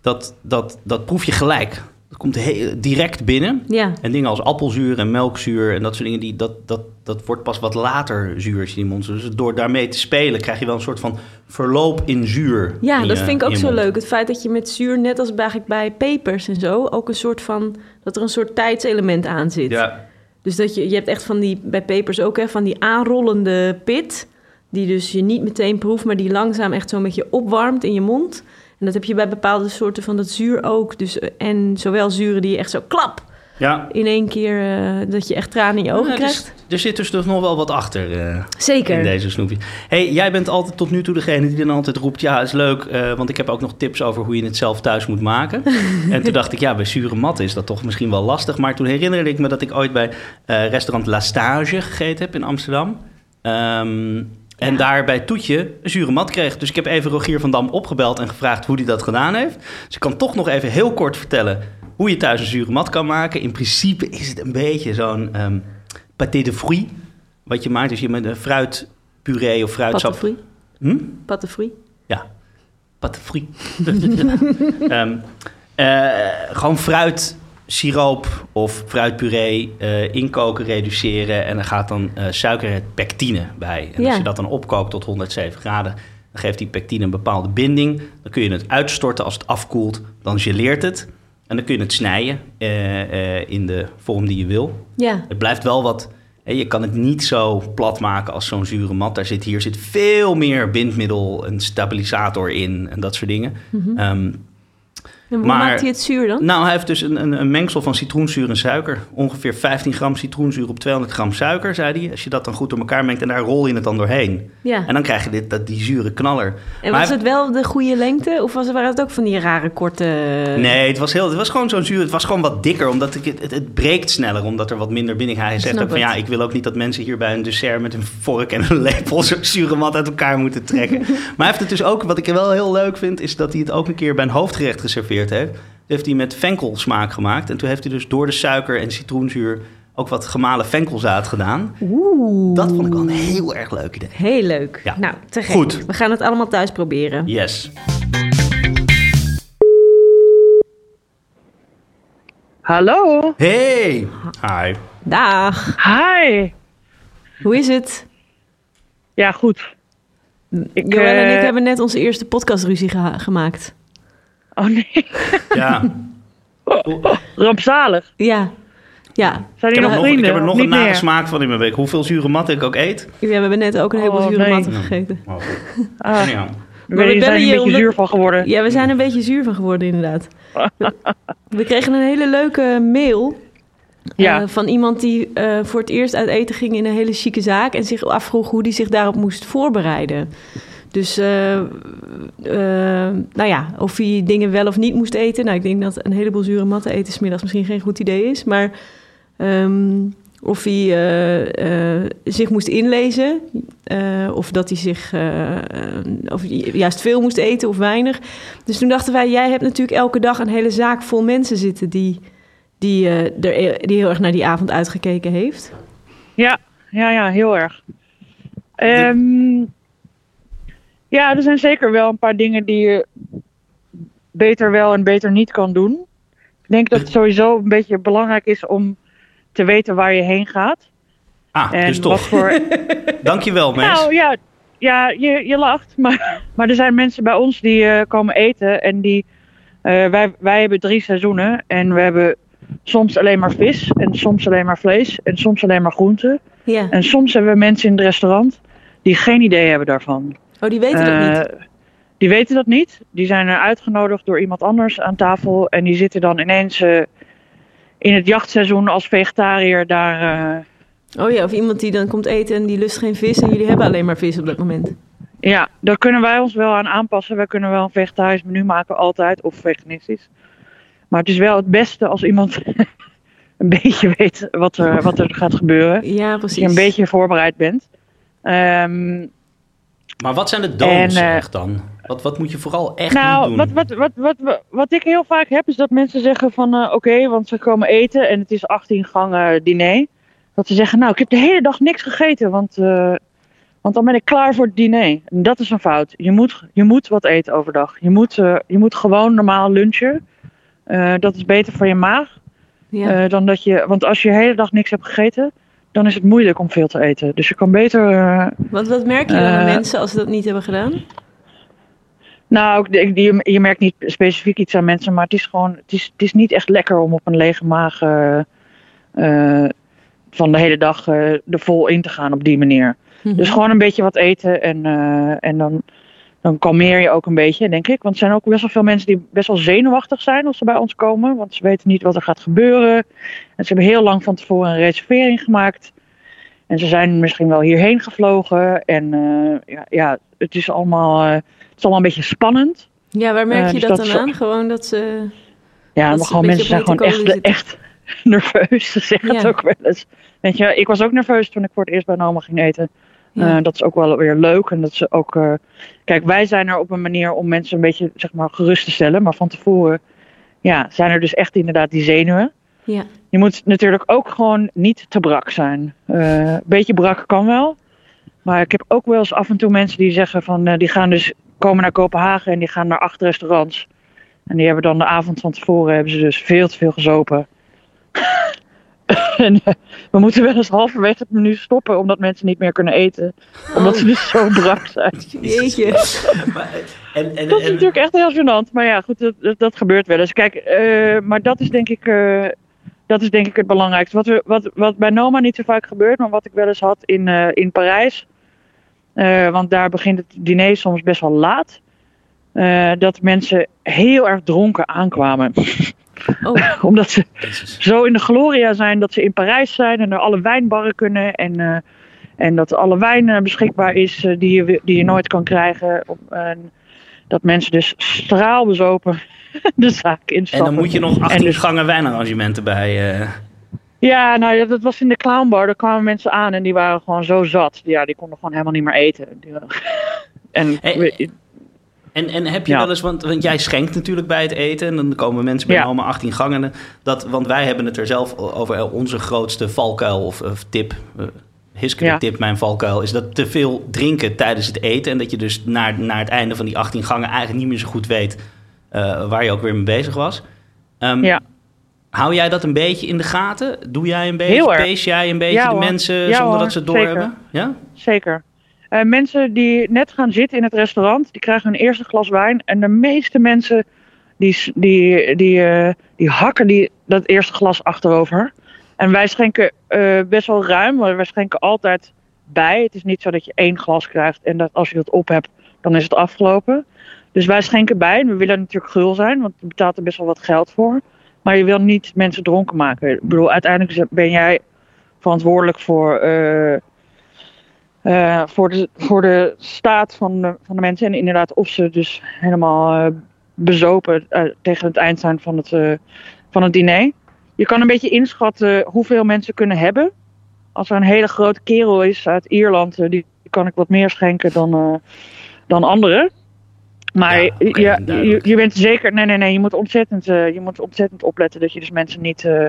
dat, dat, dat proef je gelijk. Dat komt heel, direct binnen. Ja, En dingen als appelzuur en melkzuur en dat soort dingen, die, dat, dat, dat wordt pas wat later zuur als je die mond. Dus door daarmee te spelen krijg je wel een soort van verloop in zuur. ja in dat je- vind ik in ook zo mond. leuk. Het feit dat je met zuur, net als bij, eigenlijk bij pepers en zo, ook een soort van, dat er een soort tijdselement aan zit. Ja, Dus dat je, je hebt echt van die, bij pepers ook, hè, van die aanrollende pit. Die dus je niet meteen proeft, maar die langzaam echt zo'n beetje opwarmt in je mond. En dat heb je bij bepaalde soorten van dat zuur ook. Dus, eh, en zowel zuren die je echt zo klap Ja. in één keer, eh, dat je echt tranen in je ogen Ja, dus- krijgt. er zit dus nog wel wat achter eh, Zeker. in deze snoepjes. hey, jij bent altijd tot nu toe degene die dan altijd roept... ja, is leuk, want ik heb ook nog tips over hoe je het zelf thuis moet maken. en toen dacht ik, ja, bij zure mat is dat toch misschien wel lastig. Maar toen herinnerde ik me dat ik ooit bij restaurant La Stage gegeten heb in Amsterdam. Ehm, en daar bij Toetje een zure mat kreeg. Dus ik heb even Rogier van Dam opgebeld en gevraagd hoe hij dat gedaan heeft. Dus ik kan toch nog even heel kort vertellen hoe je thuis een zure mat kan maken. In principe is het een beetje zo'n ehm pâté de fruits. Wat je maakt, dus je met een fruitpuree of fruitsap... Pattefree. Hm? Pattefree. Ja, pâté de fruits. Ehm, eh, gewoon fruit, siroop of fruitpuree eh, inkoken, reduceren. En er gaat dan eh suiker en pectine bij. En Ja. als je dat dan opkookt tot 107 graden, dan geeft die pectine een bepaalde binding. Dan kun je het uitstorten als het afkoelt. Dan geleert het. En dan kun je het snijden eh, in de vorm die je wil. Ja. Het blijft wel wat. Hè, je kan het niet zo plat maken als zo'n zure mat. Daar zit hier zit veel meer bindmiddel, een stabilisator in en dat soort dingen. Ehm, En hoe Maar- maakt hij het zuur dan? nou, hij heeft dus een, een, een mengsel van citroenzuur en suiker. Ongeveer 15 gram citroenzuur op 200 gram suiker, zei hij. Als je dat dan goed door elkaar mengt en daar rol je het dan doorheen. Ja. En dan krijg je dit, dat, die zure knaller. En Maar was hij- het wel de goede lengte? Of was, waren het ook van die rare korte... Nee, het was, heel, het was gewoon zo'n zuur. Het was gewoon wat dikker, omdat ik, het, het, het breekt sneller, omdat er wat minder binding. Hij zegt ook van ja, ik wil ook niet dat mensen hier bij een dessert met een vork en een lepel zo'n zure mat uit elkaar moeten trekken. maar hij heeft het dus ook, wat ik wel heel leuk vind, is dat hij het ook een keer bij een hoofdgerecht geserveerd heeft. Heeft hij met venkelsmaak gemaakt. En toen heeft hij dus door de suiker en citroenzuur ook wat gemalen venkelzaad gedaan. Oeh. Dat vond ik wel een heel erg leuk idee. Heel leuk. Ja. Nou, te gek. Goed. We gaan het allemaal thuis proberen. Yes. Hallo. Hey! Hi. Dag. Hi. Hoe is het? Ja, goed. Ik, Joël en ik eh, hebben net onze eerste podcastruzie gemaakt. Oh nee, Ja. rampzalig. Ja. Ja. Zijn Ik die heb er nog nog, ik vrienden? heb er nog een meer? nasmaak van in mijn week. Hoeveel zure mat ik ook eet. We hebben net ook een heleboel Oh, zure nee. matten gegeten. Oh, Ah, we we zijn een je beetje zuur van geworden. Ja, we zijn een beetje zuur van geworden inderdaad. We, we kregen een hele leuke mail Ja. eh, van iemand die eh, voor het eerst uit eten ging in een hele chique zaak... en zich afvroeg hoe die zich daarop moest voorbereiden. Dus, eh, eh, nou ja, of hij dingen wel of niet moest eten. Nou, ik denk dat een heleboel zure matten eten 's middags misschien geen goed idee is. Maar ehm, of hij eh, zich moest inlezen. of dat hij zich of juist veel moest eten of weinig. Dus toen dachten wij, jij hebt natuurlijk elke dag een hele zaak vol mensen zitten... die, die, er, die heel erg naar die avond uitgekeken heeft. Ja, ja, ja, heel erg. Ehm, ja, er zijn zeker wel een paar dingen die je beter wel en beter niet kan doen. Ik denk dat het sowieso een beetje belangrijk is om te weten waar je heen gaat. Ah, En dus toch. voor, Dankjewel, Mees. Nou ja, ja je, je lacht. Maar, maar er zijn mensen bij ons die eh, komen eten. En die. eh, wij, wij hebben drie seizoenen. En we hebben soms alleen maar vis. En soms alleen maar vlees. En soms alleen maar groenten. Ja. En soms hebben we mensen in het restaurant. die geen idee hebben daarvan. Oh, die weten dat Eh, niet. Die weten dat niet. Die zijn er uitgenodigd door iemand anders aan tafel. En die zitten dan ineens. eh, in het jachtseizoen als vegetariër daar. eh, Oh ja, of iemand die dan komt eten en die lust geen vis... en jullie hebben alleen maar vis op dat moment. Ja, daar kunnen wij ons wel aan aanpassen. Wij kunnen wel een vegetarisch menu maken, altijd, of veganistisch. Maar het is wel het beste als iemand een beetje weet wat er, wat er gaat gebeuren. Ja, Als precies. je een beetje voorbereid bent. Ehm, Maar wat zijn de don'ts En, eh, echt dan? Wat, wat moet je vooral echt nou, niet wat, doen? wat, wat, wat, wat, wat ik heel vaak heb, is dat mensen zeggen van... eh, Oké, want ze komen eten en het is 18 gangen diner. Dat ze zeggen, nou, ik heb de hele dag niks gegeten, want... eh, want dan ben ik klaar voor het diner. En dat is een fout. Je moet, je moet wat eten overdag. Je moet, eh, je moet gewoon normaal lunchen. Eh, dat is beter voor je maag. Ja. eh, dan dat je, want als je de hele dag niks hebt gegeten, dan is het moeilijk om veel te eten. Dus je kan beter. eh, wat, wat merk je aan eh, mensen als ze dat niet hebben gedaan? nou, ik- je, je merkt niet specifiek iets aan mensen, maar het is gewoon. Het is, het is niet echt lekker om op een lege maag. eh, van de hele dag er vol in te gaan op die manier. Mhm. Dus gewoon een beetje wat eten en, en dan, dan kalmeer je ook een beetje, denk ik. Want er zijn ook best wel veel mensen die best wel zenuwachtig zijn als ze bij ons komen. Want ze weten niet wat er gaat gebeuren. En ze hebben heel lang van tevoren een reservering gemaakt. En ze zijn misschien wel hierheen gevlogen. En eh, ja, ja, het is allemaal, eh, het is allemaal een beetje spannend. Ja, waar merk Eh, je dus dat dat dan aan? Gewoon dat ze... Ja, Dat maar ze gewoon mensen zijn gewoon echt, echt nerveus. Ze zeggen het ook wel eens. Weet je, ik was ook nerveus toen ik voor het eerst bij Noma ging eten. Ja. Eh, dat is ook wel weer leuk. En dat ze ook. eh, kijk, wij zijn er op een manier om mensen een beetje zeg maar, gerust te stellen. Maar van tevoren ja, zijn er dus echt inderdaad die zenuwen. Ja. Je moet natuurlijk ook gewoon niet te brak zijn. Eh, een beetje brak kan wel. Maar ik heb ook wel eens af en toe mensen die zeggen van die gaan dus komen naar Kopenhagen en die gaan naar acht restaurants. En die hebben dan de avond van tevoren hebben ze dus veel te veel gezopen. en eh, we moeten wel eens halverwege het menu stoppen omdat mensen niet meer kunnen eten. Omdat ze dus zo brak zijn. Jeetje. Maar, en, en, Dat is en- natuurlijk echt heel gênant. Maar ja, goed, dat, dat, dat gebeurt wel eens. Kijk, eh, maar dat is denk ik, eh, dat is denk ik het belangrijkste. Wat, we, wat, wat bij Noma niet zo vaak gebeurt, maar wat ik wel eens had in, eh, in Parijs. eh, want daar begint het diner soms best wel laat. eh, dat mensen heel erg dronken aankwamen. Oh, Omdat ze Jezus. zo in de gloria zijn dat ze in Parijs zijn en er alle wijnbarren kunnen. En, eh, en dat alle wijn eh, beschikbaar is eh, die, je, die je nooit kan krijgen. Op- en dat mensen dus straalbezopen de zaak En instappen. dan moet je nog 18 En dus- gangen wijnarrangementen bij. eh, Ja, nou ja, dat was in de clownbar. Daar kwamen mensen aan en die waren gewoon zo zat. Ja, die konden gewoon helemaal niet meer eten. Die En Hey, En, en heb je Ja. wel eens, want, want jij schenkt natuurlijk bij het eten en dan komen mensen bij Ja. Noma 18 gangen. Dat, want wij hebben het er zelf over onze grootste valkuil of, of tip. eh Ja. tip, mijn valkuil, is dat te veel drinken tijdens het eten. En dat je dus naar, naar het einde van die 18 gangen eigenlijk niet meer zo goed weet eh, waar je ook weer mee bezig was. Ehm, Ja. Hou jij dat een beetje in de gaten? Doe jij een beetje, pace jij een beetje de mensen zonder dat ze het doorhebben? Ja? Zeker. Eh, mensen die net gaan zitten in het restaurant, die krijgen hun eerste glas wijn. En de meeste mensen die, die, die, eh, die hakken die, dat eerste glas achterover. En wij schenken eh, best wel ruim, maar wij schenken altijd bij. Het is niet zo dat je één glas krijgt en dat als je dat op hebt, dan is het afgelopen. Dus wij schenken bij. En we willen natuurlijk gul zijn, want je betaalt er best wel wat geld voor. Maar je wil niet mensen dronken maken. Ik bedoel, uiteindelijk ben jij verantwoordelijk voor, eh, voor, de, voor de staat van de, van de mensen. En inderdaad, of ze dus helemaal eh, bezopen eh, tegen het eind zijn van het, van het diner. Je kan een beetje inschatten hoeveel mensen kunnen hebben. Als er een hele grote kerel is uit Ierland, die kan ik wat meer schenken dan, dan anderen. Maar Ja, je, je, bent zeker. Nee, nee, nee. Je moet ontzettend, je moet ontzettend opletten dat je dus mensen niet, eh,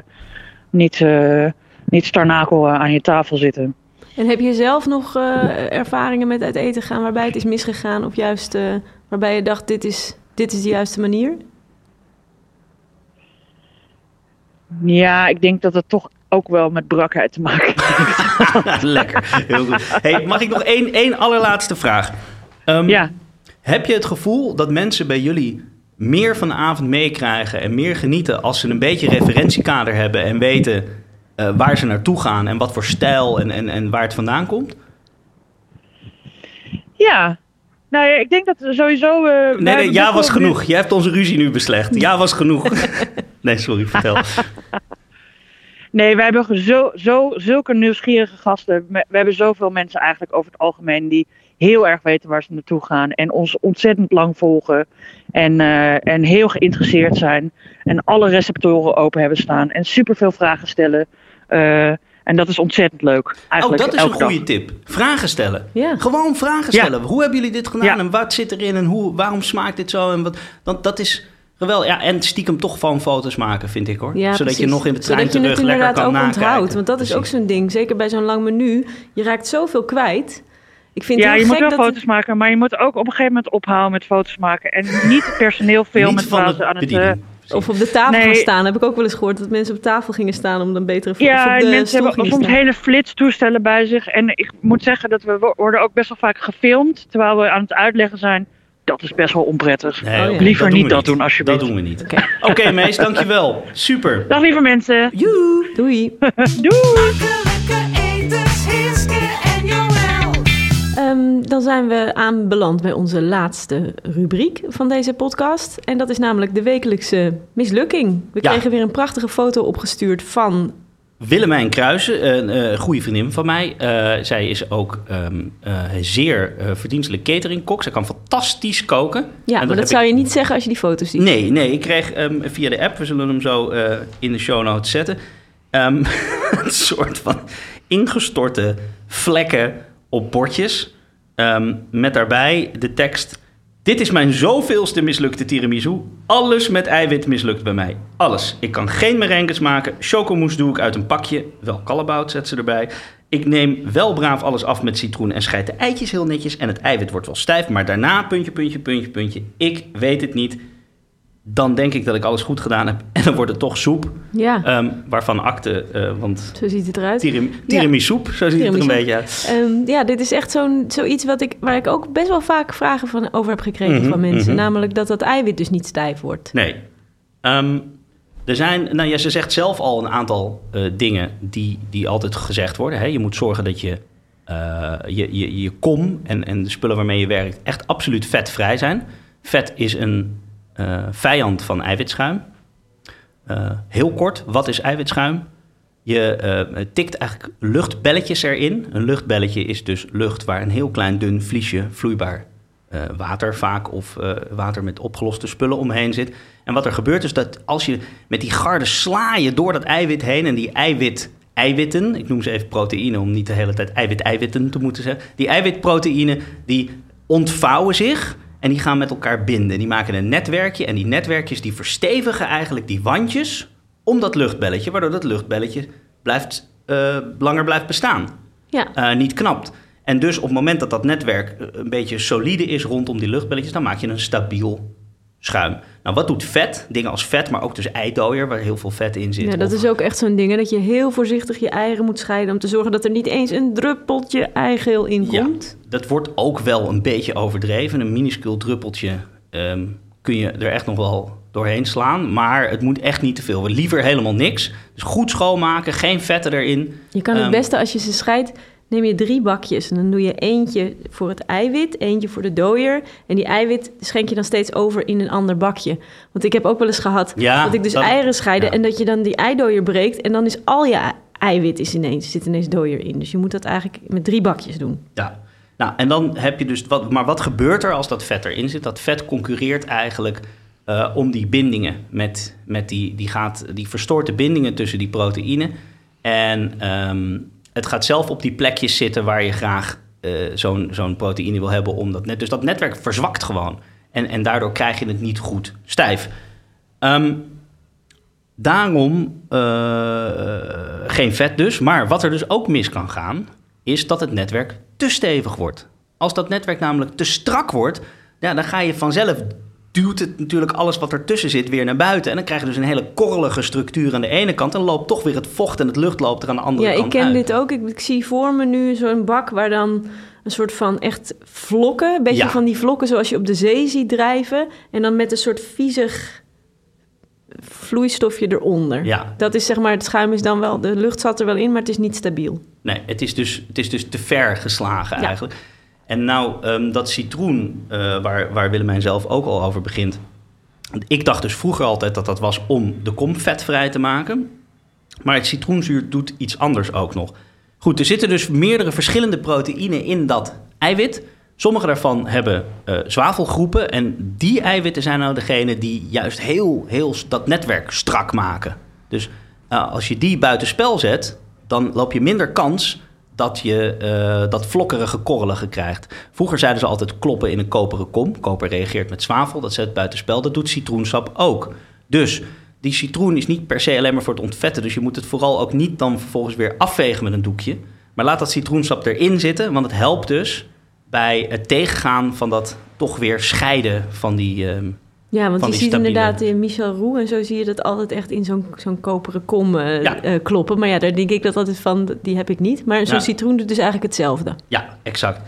niet, niet starnakel aan je tafel zitten. En heb je zelf nog eh, ervaringen met uit eten gaan waarbij het is misgegaan? Of juist eh, waarbij je dacht, dit is, dit is de juiste manier? Ja, ik denk dat het toch ook wel met brakheid te maken heeft. Lekker, heel goed. Hey, mag ik nog één, één allerlaatste vraag? Ehm, ja. Heb je het gevoel dat mensen bij jullie meer van de avond meekrijgen en meer genieten als ze een beetje referentiekader hebben en weten eh, waar ze naartoe gaan en wat voor stijl en, en, en waar het vandaan komt? ja. Nou ja, ik denk dat sowieso... eh, Nee, nee, ja was genoeg. Je hebt onze ruzie nu beslecht. Ja was genoeg. Nee, sorry, vertel. Nee, wij hebben zo, zo, zulke nieuwsgierige gasten. We we hebben zoveel mensen eigenlijk over het algemeen die heel erg weten waar ze naartoe gaan. En ons ontzettend lang volgen. En, eh, en heel geïnteresseerd zijn. En alle receptoren open hebben staan. En superveel vragen stellen. Eh, en dat is ontzettend leuk. Oh, Eigenlijk dat is een dag. goede tip. Vragen stellen. Ja. Gewoon vragen Ja. stellen. Hoe hebben jullie dit gedaan Ja. en wat zit erin en hoe, waarom smaakt dit zo? En wat, dat, dat is geweldig. Ja, en stiekem toch van foto's maken, vind ik hoor. Ja, Zodat je precies. nog in de trein Zodat je terug het lekker inderdaad kan ook nakijken. onthoudt. Want dat is ook zo'n ding. Zeker bij zo'n lang menu. Je raakt zoveel kwijt. Ik vind het Ja, je moet wel foto's maken, maar je moet ook op een gegeven moment ophouden met foto's maken. En niet het personeel filmen Niet van terwijl de ze aan het... Of op de tafel Nee. gaan staan. Heb ik ook wel eens gehoord dat mensen op tafel gingen staan om dan betere of Ja, op de en mensen hebben soms hele flitstoestellen bij zich. En ik moet zeggen dat we wo- worden ook best wel vaak gefilmd terwijl we aan het uitleggen zijn. Dat is best wel onprettig. Nee, Oh, ja. Liever dat doen niet dat doen, alsjeblieft. Dat doen we niet. Oké. Oké, Mees, dankjewel. Super. Dag lieve mensen. Doei! Doei. Dan zijn we aanbeland bij onze laatste rubriek van deze podcast. En dat is namelijk de wekelijkse mislukking. We Ja. kregen weer een prachtige foto opgestuurd van... Willemijn Kruijsen, een eh, goede vriendin van mij. eh, zij is ook eh, zeer verdienstelijk cateringkok. Zij kan fantastisch koken. Ja, En maar dat zou ik- je niet zeggen als je die foto's ziet. Nee, nee, ik kreeg ehm, via de app, we zullen hem zo in de show notes zetten, ehm, een soort van ingestorte vlekken op bordjes. Ehm, met daarbij de tekst, dit is mijn zoveelste mislukte tiramisu. Alles met eiwit mislukt bij mij. Alles. Ik kan geen merengues maken. Chocomousse doe ik uit een pakje. Wel kallebout zet ze erbij. Ik neem wel braaf alles af met citroen en scheid de eitjes heel netjes. En het eiwit wordt wel stijf. Maar daarna, puntje, puntje, puntje, puntje. Ik weet het niet. Dan denk ik dat ik alles goed gedaan heb. En dan wordt het toch soep. Ja, Ehm, waarvan akte, eh, want zo ziet het eruit. tiram, tiramisoep, zo ziet het er een Tiramisu. beetje uit. Ehm, ja, dit is echt zo'n, zoiets wat ik, waar ik ook best wel vaak vragen van, over heb gekregen Mhm, van mensen. mhm. Namelijk dat dat eiwit dus niet stijf wordt. Nee. Ehm, er zijn, nou ja, ze zegt zelf al een aantal eh, dingen die, die altijd gezegd worden. Hè. Je moet zorgen dat je, eh, je, je, je kom en, en de spullen waarmee je werkt echt absoluut vetvrij zijn. Vet is een eh, vijand van eiwitschuim. Eh, heel kort, wat is eiwitschuim? Je eh, tikt eigenlijk luchtbelletjes erin. Een luchtbelletje is dus lucht waar een heel klein dun vliesje vloeibaar water vaak of water met opgeloste spullen omheen zit. En wat er gebeurt is dat als je met die garde sla je door dat eiwit heen en die eiwit eiwitten, ik noem ze even proteïne om niet de hele tijd eiwit-eiwitten te moeten zeggen. Die eiwitproteïnen die ontvouwen zich en die gaan met elkaar binden. Die maken een netwerkje en die netwerkjes die verstevigen eigenlijk die wandjes om dat luchtbelletje, waardoor dat luchtbelletje blijft, eh, langer blijft bestaan Ja, eh, niet knapt. En dus op het moment dat dat netwerk eh, een beetje solide is rondom die luchtbelletjes, dan maak je een stabiel schuim. Nou, wat doet vet? Dingen als vet, maar ook dus eidooier, waar heel veel vet in zit. ja dat Of- is ook echt zo'n ding, hè, dat je heel voorzichtig je eieren moet scheiden... om te zorgen dat er niet eens een druppeltje eigeel in Ja. komt. Dat wordt ook wel een beetje overdreven. Een minuscuul druppeltje ehm, kun je er echt nog wel doorheen slaan. Maar het moet echt niet te veel. Liever helemaal niks. Dus goed schoonmaken, geen vetten erin. Je kan het Ehm, beste als je ze scheidt, neem je drie bakjes. En dan doe je eentje voor het eiwit, eentje voor de dooier. En die eiwit schenk je dan steeds over in een ander bakje. Want ik heb ook wel eens gehad Ja, dat ik dus dat- eieren scheide... ja. en dat je dan die eidooier breekt... en dan is al je ei- eiwit is ineens, zit ineens dooier in. Dus je moet dat eigenlijk met drie bakjes doen. Ja. Nou, en dan heb je dus wat. Maar wat gebeurt er als dat vet erin zit? Dat vet concurreert eigenlijk eh, om die bindingen. Met, met die, die, gaat, die verstoort de bindingen tussen die proteïnen. En ehm, het gaat zelf op die plekjes zitten waar je graag eh, zo'n zo'n proteïne wil hebben. Om dat net, dus dat netwerk verzwakt gewoon. En, en daardoor krijg je het niet goed stijf. Ehm, daarom eh, geen vet dus. Maar wat er dus ook mis kan gaan, is dat het netwerk te stevig wordt. Als dat netwerk namelijk te strak wordt, ja, dan ga je vanzelf duwt het natuurlijk alles wat ertussen zit weer naar buiten. En dan krijg je dus een hele korrelige structuur aan de ene kant. En loopt toch weer het vocht en het lucht loopt er aan de andere Ja, kant ik ken uit. dit ook. Ik, ik zie voor me nu zo'n bak waar dan een soort van echt vlokken... een beetje Ja. van die vlokken zoals je op de zee ziet drijven... en dan met een soort viezig vloeistofje eronder. Ja, Dat is zeg maar, het schuim is dan wel, de lucht zat er wel in, maar het is niet stabiel. Nee, het is dus, het is dus te ver geslagen Ja. eigenlijk. En nou, ehm, dat citroen, eh, waar, waar Willemijn zelf ook al over begint. Ik dacht dus vroeger altijd dat dat was om de kom vetvrij te maken. Maar het citroenzuur doet iets anders ook nog. Goed, er zitten dus meerdere verschillende proteïnen in dat eiwit. Sommige daarvan hebben eh, zwavelgroepen. En die eiwitten zijn nou degene die juist heel, heel dat netwerk strak maken. Dus eh, als je die buitenspel zet, dan loop je minder kans dat je eh, dat vlokkerige, korrelige krijgt. Vroeger zeiden ze altijd kloppen in een koperen kom. Koper reageert met zwavel, dat zet buitenspel. Dat doet citroensap ook. Dus die citroen is niet per se alleen maar voor het ontvetten. Dus je moet het vooral ook niet dan vervolgens weer afvegen met een doekje. Maar laat dat citroensap erin zitten, want het helpt dus bij het tegengaan van dat toch weer scheiden van die... ehm, Ja, want je ziet stabiele- inderdaad in Michel Roux en zo zie je dat altijd echt in zo'n zo'n koperen kom eh, Ja. eh, kloppen. Maar ja, daar denk ik dat altijd van, die heb ik niet. Maar zo'n Ja. citroen doet dus eigenlijk hetzelfde. Ja, exact.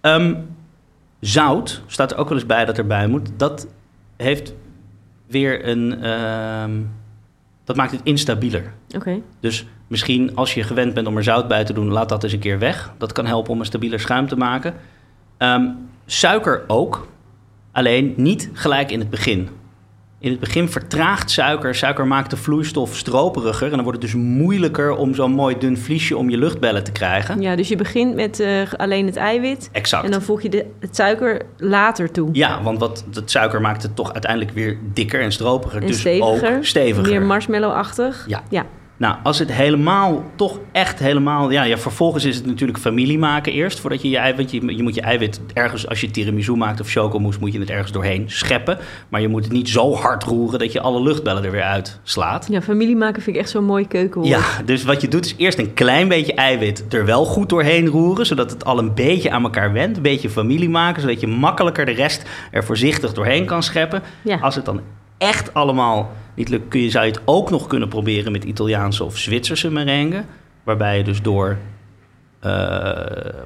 Ehm, zout staat er ook wel eens bij dat erbij moet. Dat heeft weer een. ehm, dat maakt het instabieler. Oké. Dus misschien als je gewend bent om er zout bij te doen, laat dat eens een keer weg. Dat kan helpen om een stabieler schuim te maken. Ehm, suiker ook, alleen niet gelijk in het begin. In het begin vertraagt suiker. Suiker maakt de vloeistof stroperiger. En dan wordt het dus moeilijker om zo'n mooi dun vliesje om je luchtbellen te krijgen. Ja, dus je begint met eh, alleen het eiwit. Exact. En dan voeg je de, het suiker later toe. Ja, want wat, het suiker maakt het toch uiteindelijk weer dikker en stroperiger. En dus steviger. ook steviger. Meer marshmallow-achtig. Ja. ja. Nou, als het helemaal, toch echt helemaal... Ja, ja, vervolgens is het natuurlijk familie maken eerst. Voordat je je eiwit... Je, je moet je eiwit ergens... Als je tiramisu maakt of chocomousse... moet je het ergens doorheen scheppen. Maar je moet het niet zo hard roeren... dat je alle luchtbellen er weer uitslaat. Ja, familie maken vind ik echt zo'n mooi keukenwoord. Ja, dus wat je doet is eerst een klein beetje eiwit er wel goed doorheen roeren... zodat het al een beetje aan elkaar wendt. Een beetje familie maken... zodat je makkelijker de rest er voorzichtig doorheen kan scheppen. Ja. Als het dan echt allemaal niet lukt... Kun je, zou je het ook nog kunnen proberen met Italiaanse of Zwitserse merengue... waarbij je dus door eh,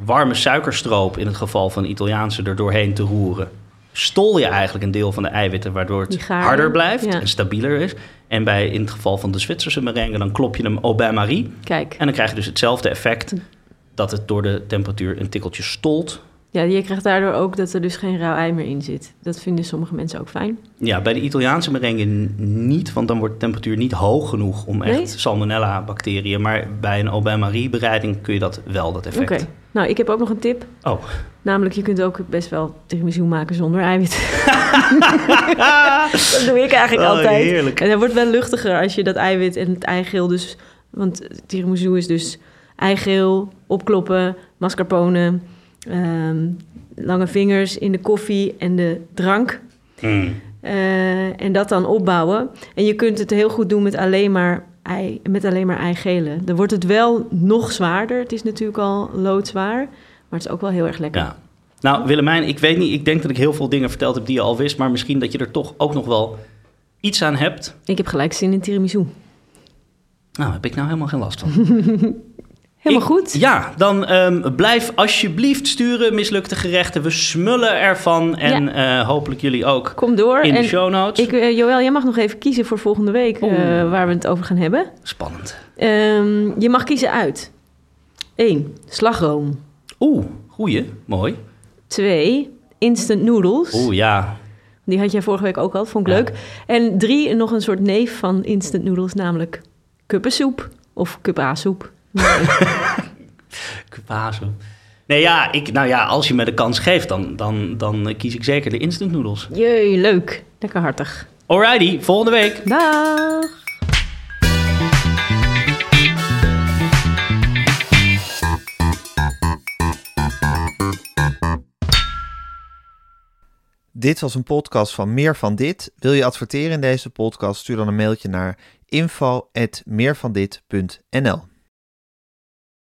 warme suikerstroop... in het geval van Italiaanse er doorheen te roeren... stol je eigenlijk een deel van de eiwitten... waardoor het harder blijft ja. en stabieler is... En bij, in het geval van de Zwitserse merengue, dan klop je hem au bain-marie. Kijk, En dan krijg je dus hetzelfde effect dat het door de temperatuur een tikkeltje stolt. Ja, je krijgt daardoor ook dat er dus geen rauw ei meer in zit. Dat vinden sommige mensen ook fijn. Ja, bij de Italiaanse merengue niet, want dan wordt de temperatuur niet hoog genoeg om echt Nee? salmonella-bacteriën. Maar bij een au bain-marie bereiding kun je dat wel, dat Oké. effect. Nou, ik heb ook nog een tip. Oh, Namelijk, je kunt ook best wel tiramisu maken zonder eiwit. dat doe ik eigenlijk Oh, altijd. heerlijk. En dat wordt wel luchtiger als je dat eiwit en het eigeel dus... Want tiramisu is dus eigeel, opkloppen, mascarpone... ehm, lange vingers in de koffie en de drank. Hmm. Eh, en dat dan opbouwen. En je kunt het heel goed doen met alleen maar, ei, met alleen maar eigelen. Dan wordt het wel nog zwaarder. Het is natuurlijk al loodzwaar. Maar het is ook wel heel erg lekker. Ja. Nou, Willemijn, ik weet niet, ik denk dat ik heel veel dingen verteld heb die je al wist. Maar misschien dat je er toch ook nog wel iets aan hebt. Ik heb gelijk zin in tiramisu. Nou, heb ik nou helemaal geen last van. Helemaal Ik- goed. Ja, dan ehm, blijf alsjeblieft sturen mislukte gerechten. We smullen ervan en eh, hopelijk jullie ook Kom door. in de show notes. ik, eh, Joël, jij mag nog even kiezen voor volgende week eh, waar we het over gaan hebben. Spannend. Ehm, je mag kiezen uit. 1. Slagroom. Oeh, goeie, mooi. 2. Instant noodles. Oeh, ja. Die had jij vorige week ook al, vond ik Ja. leuk. En drie, nog een soort neef van instant noodles, namelijk kuppensoep of kupa-soep. Kwazo. Nee, ja, ik, nou ja, als je me de kans geeft, dan, dan, dan kies ik zeker de instant noodles. Jee, leuk. Lekker hartig. Alrighty, volgende week. Dag! Dit was een podcast van Meer van Dit. Wil je adverteren in deze podcast? Stuur dan een mailtje naar info.meervandit.nl